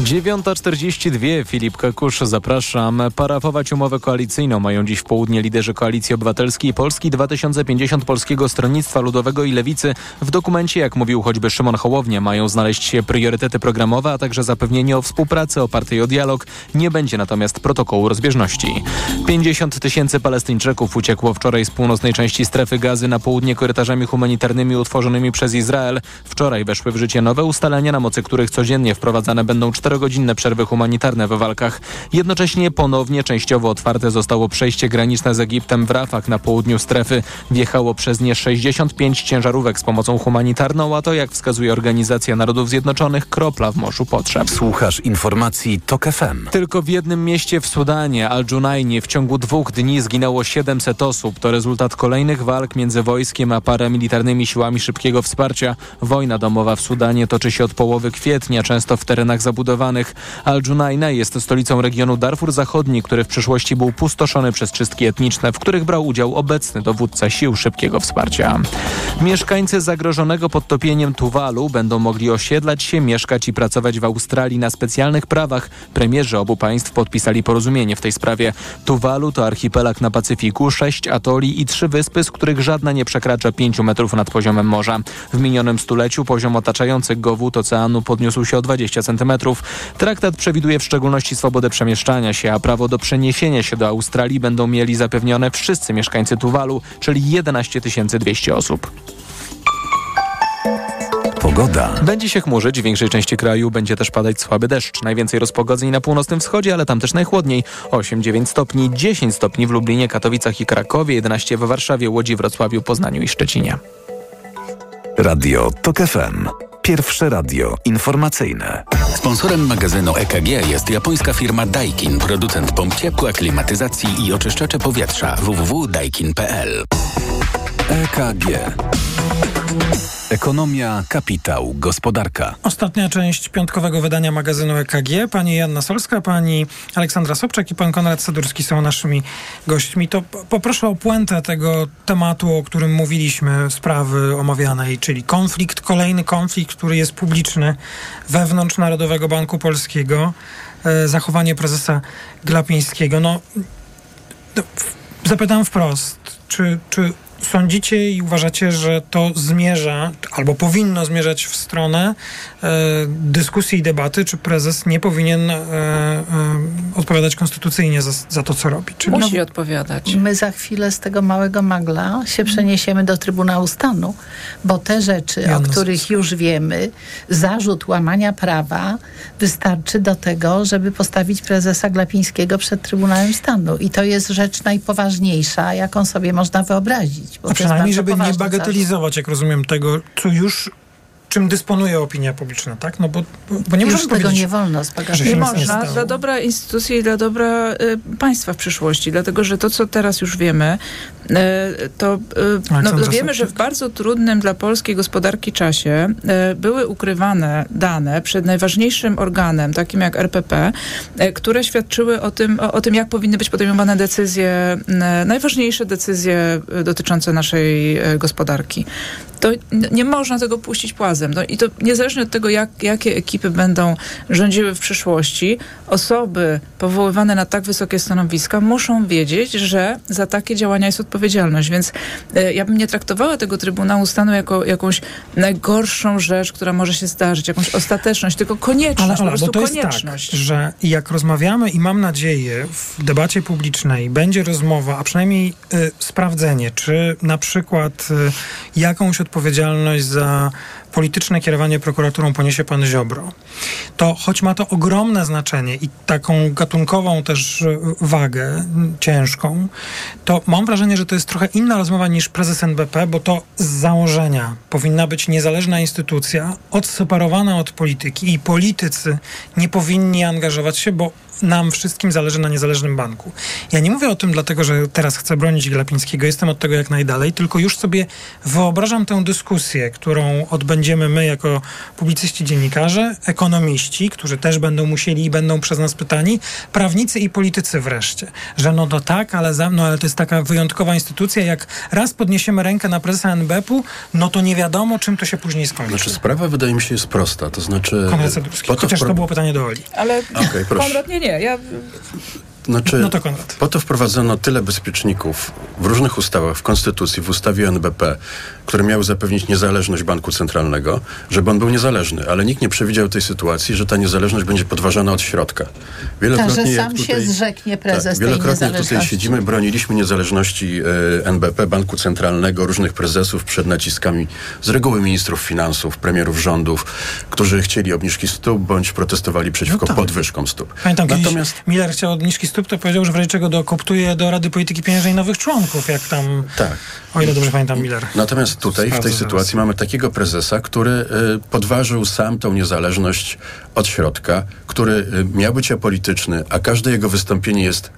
9.42 Filip Kakusz, zapraszam. Parafować umowę koalicyjną mają dziś w południe liderzy Koalicji Obywatelskiej Polski 2050 Polskiego Stronnictwa Ludowego i Lewicy. W dokumencie, jak mówił choćby Szymon Hołownia, mają znaleźć się priorytety programowe, a także zapewnienie o współpracy opartej o dialog. Nie będzie natomiast protokołu rozbieżności. 50 tysięcy Palestyńczyków uciekło wczoraj z północnej części strefy gazy na południe korytarzami humanitarnymi utworzonymi przez Izrael. Wczoraj weszły w życie nowe ustalenia, na mocy których codziennie wprowadzane będą 4 czterogodzinne przerwy humanitarne w walkach. Jednocześnie ponownie częściowo otwarte zostało przejście graniczne z Egiptem w Rafach na południu strefy. Wjechało przez nie 65 ciężarówek z pomocą humanitarną, a to jak wskazuje Organizacja Narodów Zjednoczonych kropla w morzu potrzeb. Słuchasz informacji TOK FM. Tylko w jednym mieście w Sudanie, Al-Junajnie, w ciągu dwóch dni zginęło 700 osób. To rezultat kolejnych walk między wojskiem a paramilitarnymi siłami szybkiego wsparcia. Wojna domowa w Sudanie toczy się od połowy kwietnia, często w terenach zabudowanych zlikwidowanych. Al-Junaina jest stolicą regionu Darfur Zachodni, który w przeszłości był pustoszony przez czystki etniczne, w których brał udział obecny dowódca sił szybkiego wsparcia. Mieszkańcy zagrożonego podtopieniem Tuwalu będą mogli osiedlać się, mieszkać i pracować w Australii na specjalnych prawach. Premierzy obu państw podpisali porozumienie w tej sprawie. Tuwalu to archipelag na Pacyfiku, sześć atoli i trzy wyspy, z których żadna nie przekracza pięciu metrów nad poziomem morza. W minionym stuleciu poziom otaczających go wód oceanu podniósł się o 20 centymetrów. Traktat przewiduje w szczególności swobodę przemieszczania się, a prawo do przeniesienia się do Australii będą mieli zapewnione wszyscy mieszkańcy Tuwalu, czyli 11 200 osób. Pogoda. Będzie się chmurzyć, w większej części kraju będzie też padać słaby deszcz. Najwięcej rozpogodzeń na północnym wschodzie, ale tam też najchłodniej. 8-9 stopni, 10 stopni w Lublinie, Katowicach i Krakowie, 11 w Warszawie, Łodzi, Wrocławiu, Poznaniu i Szczecinie. Radio TOK FM. Pierwsze radio informacyjne. Sponsorem magazynu EKG jest japońska firma Daikin, producent pomp ciepła, klimatyzacji i oczyszczacze powietrza www.daikin.pl. EKG. Ekonomia, kapitał, gospodarka. Ostatnia część piątkowego wydania magazynu EKG. Pani Janna Solska, pani Aleksandra Sobczak i pan Konrad Sadurski są naszymi gośćmi. To poproszę o puentę tego tematu, o którym mówiliśmy, sprawy omawianej, czyli konflikt, kolejny konflikt, który jest publiczny wewnątrz Narodowego Banku Polskiego, e, zachowanie prezesa Glapińskiego. No, no zapytam wprost, czy, czy sądzicie i uważacie, że to zmierza, albo powinno zmierzać w stronę e, dyskusji i debaty, czy prezes nie powinien e, e, odpowiadać konstytucyjnie za, za, to, co robi? Czy Musi no, odpowiadać. My za chwilę z tego małego magla się przeniesiemy do Trybunału Stanu, bo te rzeczy, Janna o których już wiemy, zarzut łamania prawa wystarczy do tego, żeby postawić prezesa Glapińskiego przed Trybunałem Stanu. I to jest rzecz najpoważniejsza, jaką sobie można wyobrazić. A przynajmniej, żeby nie bagatelizować, jak rozumiem, tego, co już czym dysponuje opinia publiczna, tak? No bo, bo nie Już możemy tego nie wolno zbagatelizować. Nie można, nie dla dobra instytucji i dla dobra y, państwa w przyszłości, dlatego, że to, co teraz już wiemy, y, to y, no, wiemy, że w bardzo trudnym dla polskiej gospodarki czasie y, były ukrywane dane przed najważniejszym organem, takim jak RPP, y, które świadczyły o tym, o, o, tym, jak powinny być podejmowane decyzje, y, najważniejsze decyzje dotyczące naszej gospodarki. To nie można tego puścić płazem. No I to niezależnie od tego, jak, jakie ekipy będą rządziły w przyszłości, osoby powoływane na tak wysokie stanowiska muszą wiedzieć, że za takie działania jest odpowiedzialność. Więc y, ja bym nie traktowała tego Trybunału Stanu jako jakąś najgorszą rzecz, która może się zdarzyć, jakąś ostateczność, tylko konieczność, ale, ale, po prostu bo to konieczność. Jest tak, że jak rozmawiamy i mam nadzieję w debacie publicznej będzie rozmowa, a przynajmniej y, sprawdzenie, czy na przykład y, jakąś odpowiedzialność za polityczne kierowanie prokuraturą poniesie pan Ziobro, to choć ma to ogromne znaczenie i taką gatunkową też e, wagę ciężką, to mam wrażenie, że to jest trochę inna rozmowa niż prezes NBP, bo to z założenia powinna być niezależna instytucja, odseparowana od polityki i politycy nie powinni angażować się, bo nam wszystkim zależy na niezależnym banku. Ja nie mówię o tym dlatego, że teraz chcę bronić Glapińskiego, jestem od tego jak najdalej, tylko już sobie wyobrażam tę dyskusję, którą odbędziemy my jako publicyści, dziennikarze, ekonomiści, którzy też będą musieli i będą przez nas pytani, prawnicy i politycy wreszcie, że no to tak, ale, za, no, ale to jest taka wyjątkowa instytucja, jak raz podniesiemy rękę na prezesa NBP-u, no to nie wiadomo, czym to się później skończy. Znaczy sprawa wydaje mi się jest prosta, to znaczy... Konrad Sadurski, chociaż to było pytanie do Oli. Ale okay, Konrad, nie, nie, ja znaczy, no to po to wprowadzono tyle bezpieczników w różnych ustawach, w Konstytucji, w ustawie NBP, które miały zapewnić niezależność banku centralnego, żeby on był niezależny, ale nikt nie przewidział tej sytuacji, że ta niezależność będzie podważana od środka. Wielokrotnie tak, że sam tutaj, się zrzeknie prezes tak, Wielokrotnie tutaj siedzimy, broniliśmy niezależności e, NBP, banku centralnego, różnych prezesów przed naciskami z reguły ministrów finansów, premierów rządów, którzy chcieli obniżki stóp bądź protestowali przeciwko no tak. podwyżkom stóp. Pamiętam, Natomiast Miller chciał obniżki stóp, to powiedział, że w razie czego dokoptuje do Rady Polityki Pieniężnej nowych członków, jak tam, tak. o ile dobrze pamiętam, Miller. Natomiast tutaj, w tej sytuacji mamy takiego prezesa, który y, podważył sam tą niezależność od środka, który y, miał być apolityczny, a każde jego wystąpienie jest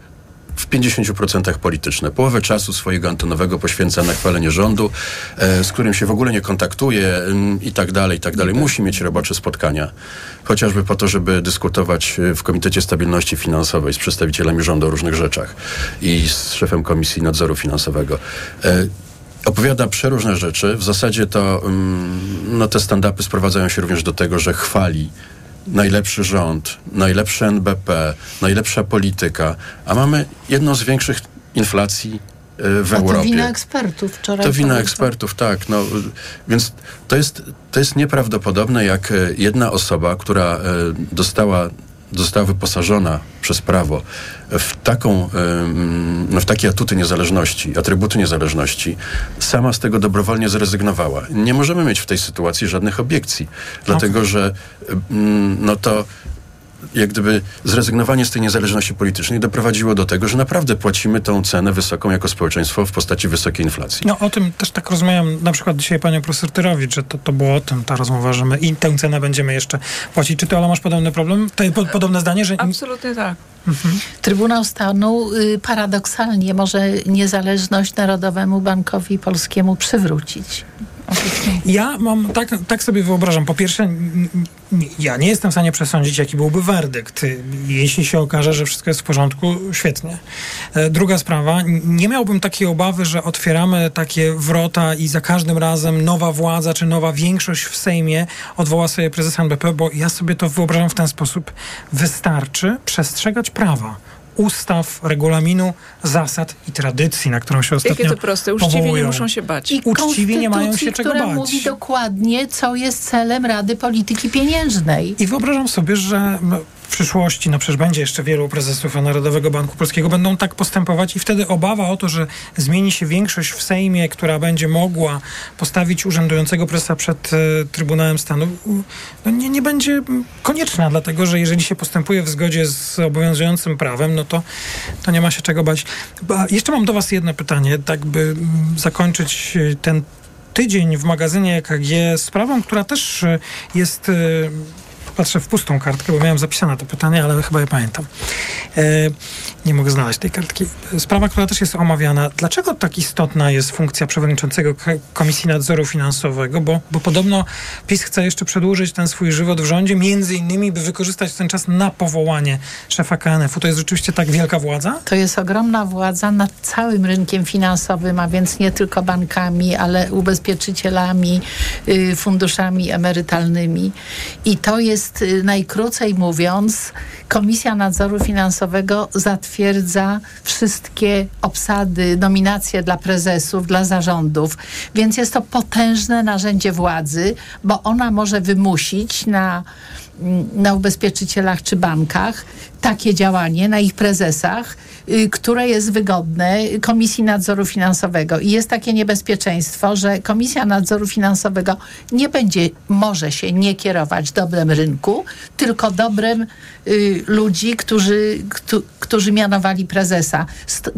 w 50% polityczne. Połowę czasu swojego antonowego poświęca na chwalenie rządu, e, z którym się w ogóle nie kontaktuje mm, i tak dalej, i tak dalej. Musi mieć robocze spotkania, chociażby po to, żeby dyskutować e, w Komitecie Stabilności Finansowej z przedstawicielami rządu o różnych rzeczach i z szefem Komisji Nadzoru Finansowego. E, opowiada przeróżne rzeczy. W zasadzie to mm, no, te stand-upy sprowadzają się również do tego, że chwali najlepszy rząd, najlepszy NBP, najlepsza polityka, a mamy jedną z większych inflacji e, w A to Europie. wina ekspertów wczoraj. To wina ekspertów, tak. No, więc to jest, to jest nieprawdopodobne, jak e, jedna osoba, która e, dostała, została wyposażona przez prawo w, taką, no, w takie atuty niezależności, atrybuty niezależności, sama z tego dobrowolnie zrezygnowała. Nie możemy mieć w tej sytuacji żadnych obiekcji, dlatego że no to jak gdyby zrezygnowanie z tej niezależności politycznej doprowadziło do tego, że naprawdę płacimy tą cenę wysoką jako społeczeństwo w postaci wysokiej inflacji. No o tym też tak rozmawiam na przykład dzisiaj panią profesor Tyrowicz, że to, to było o tym ta rozmowa, że my i tę cenę będziemy jeszcze płacić. Czy ty, Ola, masz podobny problem? To, po, podobne zdanie, że... Absolutnie tak. Trybunał Stanu y, paradoksalnie może niezależność Narodowemu Bankowi Polskiemu przywrócić. Ja mam, tak, tak sobie wyobrażam. Po pierwsze, ja nie jestem w stanie przesądzić, jaki byłby werdykt. Jeśli się okaże, że wszystko jest w porządku, świetnie. E, Druga sprawa, nie miałbym takiej obawy, że otwieramy takie wrota i za każdym razem nowa władza czy nowa większość w Sejmie odwoła sobie prezesa NBP, bo ja sobie to wyobrażam w ten sposób. Wystarczy przestrzegać prawa. Ustaw, regulaminu, zasad i tradycji, na którą się ostatnio Jakie to proste. Uczciwi nie powołują. muszą się bać. I Uczciwie nie mają się czego która bać. mówi dokładnie, co jest celem Rady Polityki Pieniężnej. I wyobrażam sobie, że w przyszłości, no przecież będzie jeszcze wielu prezesów Narodowego Banku Polskiego, będą tak postępować i wtedy obawa o to, że zmieni się większość w Sejmie, która będzie mogła postawić urzędującego prezesa przed e, Trybunałem Stanu, no nie, nie będzie konieczna, dlatego że jeżeli się postępuje w zgodzie z obowiązującym prawem, no to, to nie ma się czego bać. Ba, jeszcze mam do Was jedno pytanie, tak by m, zakończyć e, ten tydzień w magazynie EKG sprawą, która też e, jest... Patrzę w pustą kartkę, bo miałem zapisane to pytanie, ale chyba je pamiętam. E, nie mogę znaleźć tej kartki. Sprawa, która też jest omawiana. Dlaczego tak istotna jest funkcja przewodniczącego Komisji Nadzoru Finansowego? Bo, bo podobno PiS chce jeszcze przedłużyć ten swój żywot w rządzie, między innymi, by wykorzystać ten czas na powołanie szefa KNF-u. To jest rzeczywiście tak wielka władza? To jest ogromna władza nad całym rynkiem finansowym, a więc nie tylko bankami, ale ubezpieczycielami, y, funduszami emerytalnymi. I to jest, y, najkrócej mówiąc, Komisja Nadzoru Finansowego zatwierdza wszystkie obsady, nominacje dla prezesów, dla zarządów. Więc jest to potężne narzędzie władzy, bo ona może wymusić na na ubezpieczycielach czy bankach takie działanie na ich prezesach, y, które jest wygodne Komisji Nadzoru Finansowego. I jest takie niebezpieczeństwo, że Komisja Nadzoru Finansowego nie będzie, może się nie kierować dobrem rynku, tylko dobrem y, ludzi, którzy, któ, którzy mianowali prezesa.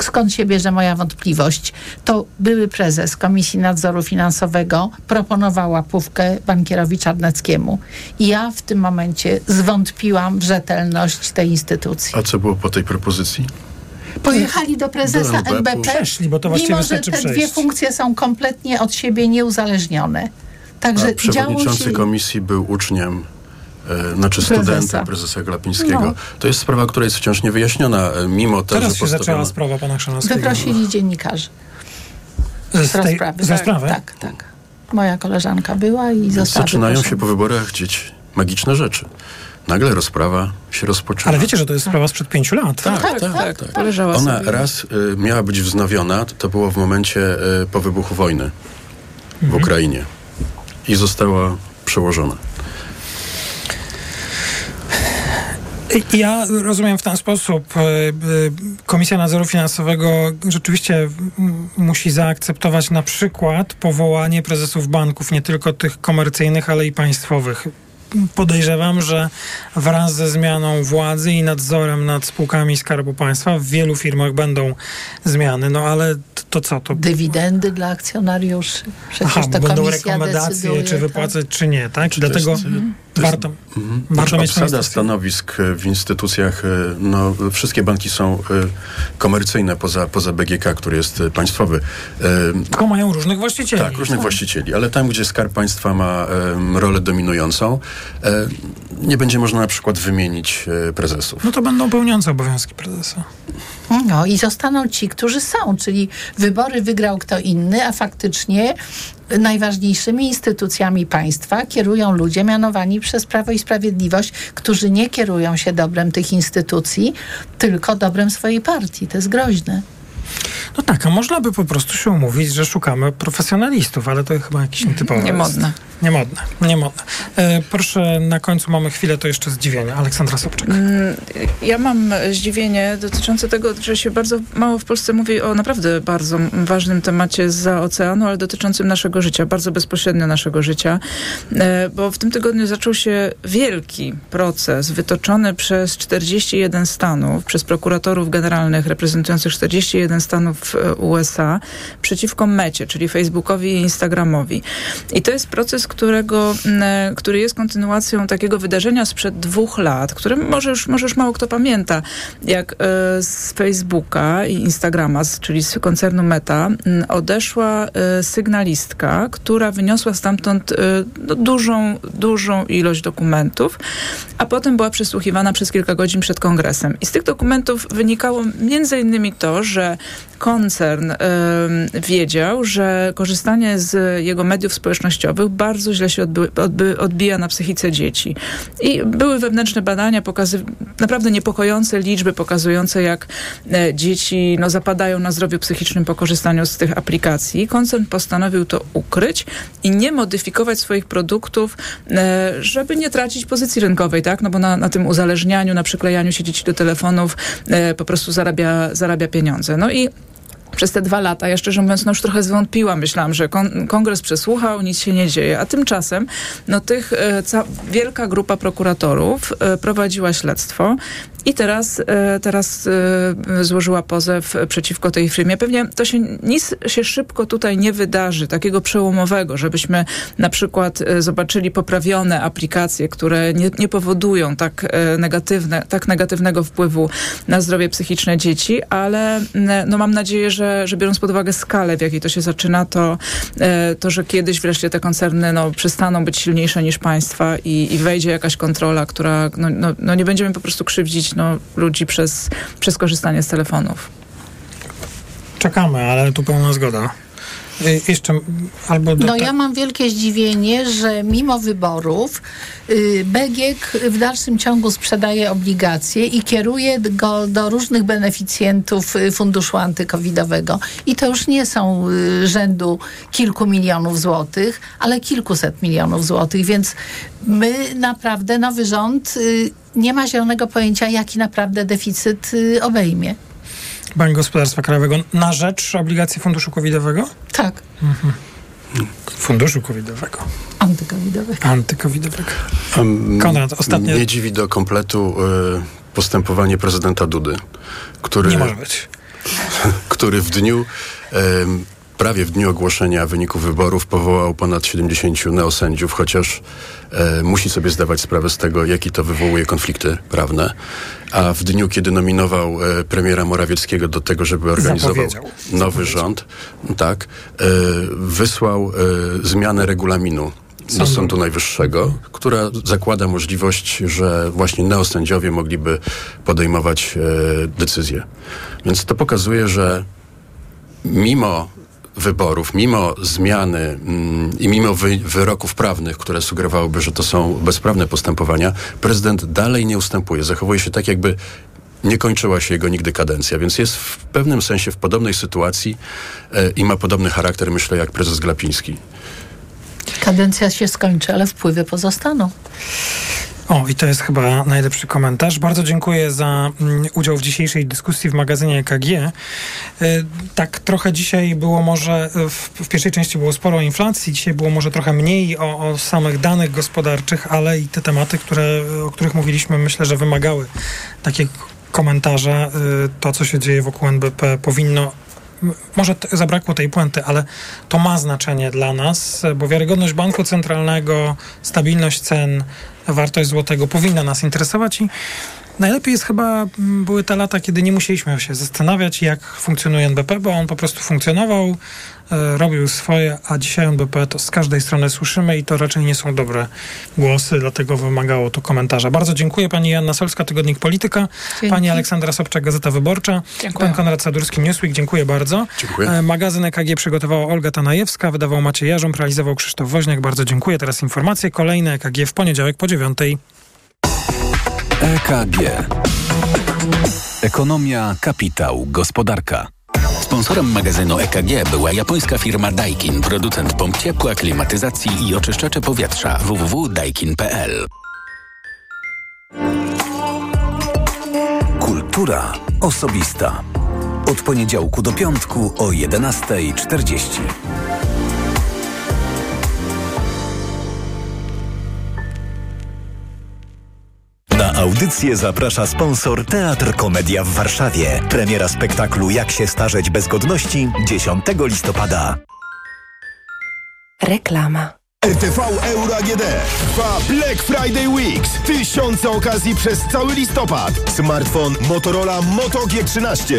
Skąd się bierze moja wątpliwość? To były prezes Komisji Nadzoru Finansowego proponował łapówkę bankierowi Czarneckiemu. I ja w tym momencie zwątpiłam w rzetelność tej instytucji. A co było po tej propozycji? Pojechali do prezesa Do. NBP, Przeszli, bo to właściwie mimo że te dwie przejść. funkcje są kompletnie od siebie nieuzależnione. Także A przewodniczący się... komisji był uczniem, e, znaczy Prezesa. studentem prezesa Glapińskiego. No. To jest sprawa, która jest wciąż niewyjaśniona, e, mimo to, Teraz że się zaczęła postawiono... sprawa pana Chrzanowskiego. Wyprosili dziennikarzy Z z tej- rozprawy. z rozprawy? Tak, tak. Moja koleżanka była i została zaczynają się wyproszona. po wyborach dzieć magiczne rzeczy. Nagle rozprawa się rozpoczyna. Ale wiecie, że to jest sprawa sprzed pięciu lat. Tak, tak, tak. tak, Poleżała Ona sobie. raz y, miała być wznowiona, to było w momencie y, po wybuchu wojny w Mhm. Ukrainie i została przełożona. Ja rozumiem w ten sposób. e, e, Komisja Nadzoru Finansowego rzeczywiście musi zaakceptować na przykład powołanie prezesów banków, nie tylko tych komercyjnych, ale i państwowych. Podejrzewam, że wraz ze zmianą władzy i nadzorem nad spółkami Skarbu Państwa w wielu firmach będą zmiany. No ale to, co? To Dywidendy dla akcjonariuszy. Przecież Aha, to bo będą rekomendacje, decyduje, czy tak. wypłacać, czy nie, tak? Czy Dlatego to jest, y, warto, warto mieć obsada stanowisk e, w instytucjach, e, no wszystkie banki są e, komercyjne poza, poza BGK, który jest państwowy. Tylko mają różnych właścicieli. Tak, różnych właścicieli, ale tam, gdzie Skarb Państwa ma rolę dominującą, nie będzie można na przykład wymienić e, prezesów. No to będą pełniące obowiązki prezesa. No i zostaną ci, którzy są, czyli wybory wygrał kto inny, a faktycznie najważniejszymi instytucjami państwa kierują ludzie mianowani przez Prawo i Sprawiedliwość, którzy nie kierują się dobrem tych instytucji, tylko dobrem swojej partii. To jest groźne. No tak, a można by po prostu się umówić, że szukamy profesjonalistów, ale to chyba jakiś nietypowe. Niemodne. jest. Niemodne, niemodne. E, proszę, na końcu mamy chwilę, to jeszcze zdziwienie. Aleksandra Sobczak. Mm, Ja mam zdziwienie dotyczące tego, że się bardzo mało w Polsce mówi o naprawdę bardzo ważnym temacie za oceanu, ale dotyczącym naszego życia, bardzo bezpośrednio naszego życia, E, bo w tym tygodniu zaczął się wielki proces wytoczony przez 41 stanów, przez prokuratorów generalnych reprezentujących 41 stanów e, USA przeciwko Mecie, czyli Facebookowi i Instagramowi. I to jest proces, którego, e, który jest kontynuacją takiego wydarzenia sprzed dwóch lat, które może już, może już mało kto pamięta, jak e, z Facebooka i Instagrama, czyli z koncernu Meta, odeszła sygnalistka, która wyniosła stamtąd no, dużą, dużą ilość dokumentów, a potem była przesłuchiwana przez kilka godzin przed kongresem. I z tych dokumentów wynikało między innymi to, że koncern wiedział, że korzystanie z jego mediów społecznościowych bardzo źle się odbija na psychice dzieci. I były wewnętrzne badania, pokazy, naprawdę niepokojące liczby pokazujące, jak e, dzieci no, zapadają na zdrowiu psychicznym po korzystaniu z tych aplikacji. Koncern postanowił to ukryć i nie modyfikować swoich produktów, e, żeby nie tracić pozycji rynkowej, tak? No bo na, na tym uzależnianiu, na przyklejaniu się dzieci do telefonów e, po prostu zarabia, zarabia pieniądze. No i Hopefully, przez te dwa lata, ja szczerze mówiąc, no już trochę zwątpiłam. Myślałam, że kon- kongres przesłuchał, nic się nie dzieje. A tymczasem, no tych, e, wielka grupa prokuratorów e, prowadziła śledztwo i teraz, e, teraz złożyła pozew przeciwko tej firmie. Pewnie to się, nic się szybko tutaj nie wydarzy, takiego przełomowego, żebyśmy na przykład zobaczyli poprawione aplikacje, które nie, nie powodują tak, negatywne, tak negatywnego wpływu na zdrowie psychiczne dzieci, ale no mam nadzieję, że, że biorąc pod uwagę skalę, w jakiej to się zaczyna, to, e, to że kiedyś wreszcie te koncerny no, przestaną być silniejsze niż państwa i, i wejdzie jakaś kontrola, która no, no, no nie będziemy po prostu krzywdzić no, ludzi przez, przez korzystanie z telefonów. Czekamy, ale tu pełna zgoda. Y, jeszcze albo... Do, No ja mam wielkie zdziwienie, że mimo wyborów y, BGK w dalszym ciągu sprzedaje obligacje i kieruje go do różnych beneficjentów y, funduszu antykowidowego. I to już nie są rzędu kilku milionów złotych, ale kilkuset milionów złotych, więc my naprawdę, nowy rząd nie ma zielonego pojęcia, jaki naprawdę deficyt obejmie. Bank Gospodarstwa Krajowego na rzecz obligacji funduszu covidowego? Tak. Mhm. Funduszu covidowego. Antykowidowego. Antykowidowego. Konrad, ostatnie- Mnie dziwi do kompletu e, postępowanie prezydenta Dudy, który, Nie może być. który w dniu, em, prawie w dniu ogłoszenia wyników wyborów powołał ponad 70 neosędziów, chociaż e, musi sobie zdawać sprawę z tego, jaki to wywołuje konflikty prawne. A w dniu, kiedy nominował e, premiera Morawieckiego do tego, żeby organizował nowy rząd, tak, e, wysłał e, zmianę regulaminu do. Sądu Najwyższego, która zakłada możliwość, że właśnie neosędziowie mogliby podejmować e, decyzje. Więc to pokazuje, że mimo wyborów, mimo zmiany mm, i mimo wy, wyroków prawnych, które sugerowałyby, że to są bezprawne postępowania, prezydent dalej nie ustępuje. Zachowuje się tak, jakby nie kończyła się jego nigdy kadencja, więc jest w pewnym sensie w podobnej sytuacji e, i ma podobny charakter, myślę, jak prezes Glapiński. Kadencja się skończy, ale wpływy pozostaną. O, i to jest chyba najlepszy komentarz. Bardzo dziękuję za mm, udział w dzisiejszej dyskusji w magazynie EKG. Y, tak trochę dzisiaj było może, y, w, pierwszej części było sporo o inflacji, dzisiaj było może trochę mniej o, o samych danych gospodarczych, ale i te tematy, które, o których mówiliśmy, myślę, że wymagały takie komentarze. Y, To, co się dzieje wokół NBP powinno może zabrakło tej puenty, ale to ma znaczenie dla nas, bo wiarygodność banku centralnego, stabilność cen, wartość złotego powinna nas interesować i Najlepiej jest chyba mm, były te lata, kiedy nie musieliśmy się zastanawiać, jak funkcjonuje NBP, bo on po prostu funkcjonował, e, robił swoje, a dzisiaj NBP to z każdej strony słyszymy i to raczej nie są dobre głosy, dlatego wymagało to komentarza. Bardzo dziękuję pani Janna Solska, Tygodnik Polityka, Dzięki. pani Aleksandra Sobczak, Gazeta Wyborcza, Dziękuję. pan Konrad Sadurski, Newsweek, dziękuję bardzo. Dziękuję. E, Magazyn EKG przygotowała Olga Tanajewska, wydawał Maciej Jarząb, realizował Krzysztof Woźniak, bardzo dziękuję. Teraz informacje, kolejne EKG w poniedziałek po dziewiątej. EKG. Ekonomia, kapitał, gospodarka. Sponsorem magazynu EKG była japońska firma Daikin, producent pomp ciepła, klimatyzacji i oczyszczacze powietrza www.daikin.pl. Kultura osobista. Od poniedziałku do piątku o 11.40. Na audycję zaprasza sponsor Teatr Komedia w Warszawie. Premiera spektaklu Jak się starzeć bez godności 10 listopada. Reklama. RTV Euro AGD trwa Black Friday Weeks. Tysiące okazji przez cały listopad. Smartfon Motorola Moto G13.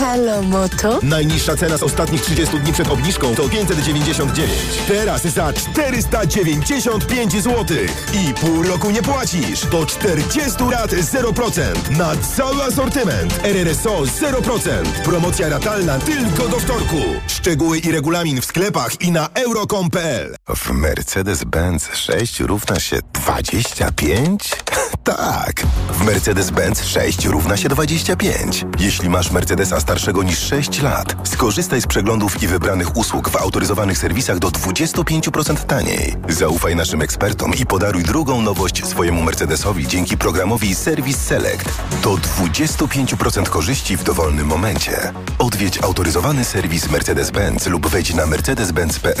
Hello, Moto. Najniższa cena z ostatnich 30 dni przed obniżką to 599. Teraz za 495 zł. I pół roku nie płacisz. Do 40 lat 0%. Na cały asortyment. RRSO 0%. Promocja ratalna tylko do wtorku. Szczegóły i regulamin w sklepach i na euro.com.pl W Mercedes-Benz 6 równa się 25? tak, w Mercedes-Benz 6 równa się 25. Jeśli masz Mercedesa starszego niż 6 lat, skorzystaj z przeglądów i wybranych usług w autoryzowanych serwisach do 25% taniej. Zaufaj naszym ekspertom i podaruj drugą nowość swojemu Mercedesowi dzięki programowi Service Select. Do 25% korzyści w dowolnym momencie. Odwiedź autoryzowany serwis Mercedes-Benz lub wejdź na mercedes-benz.pl.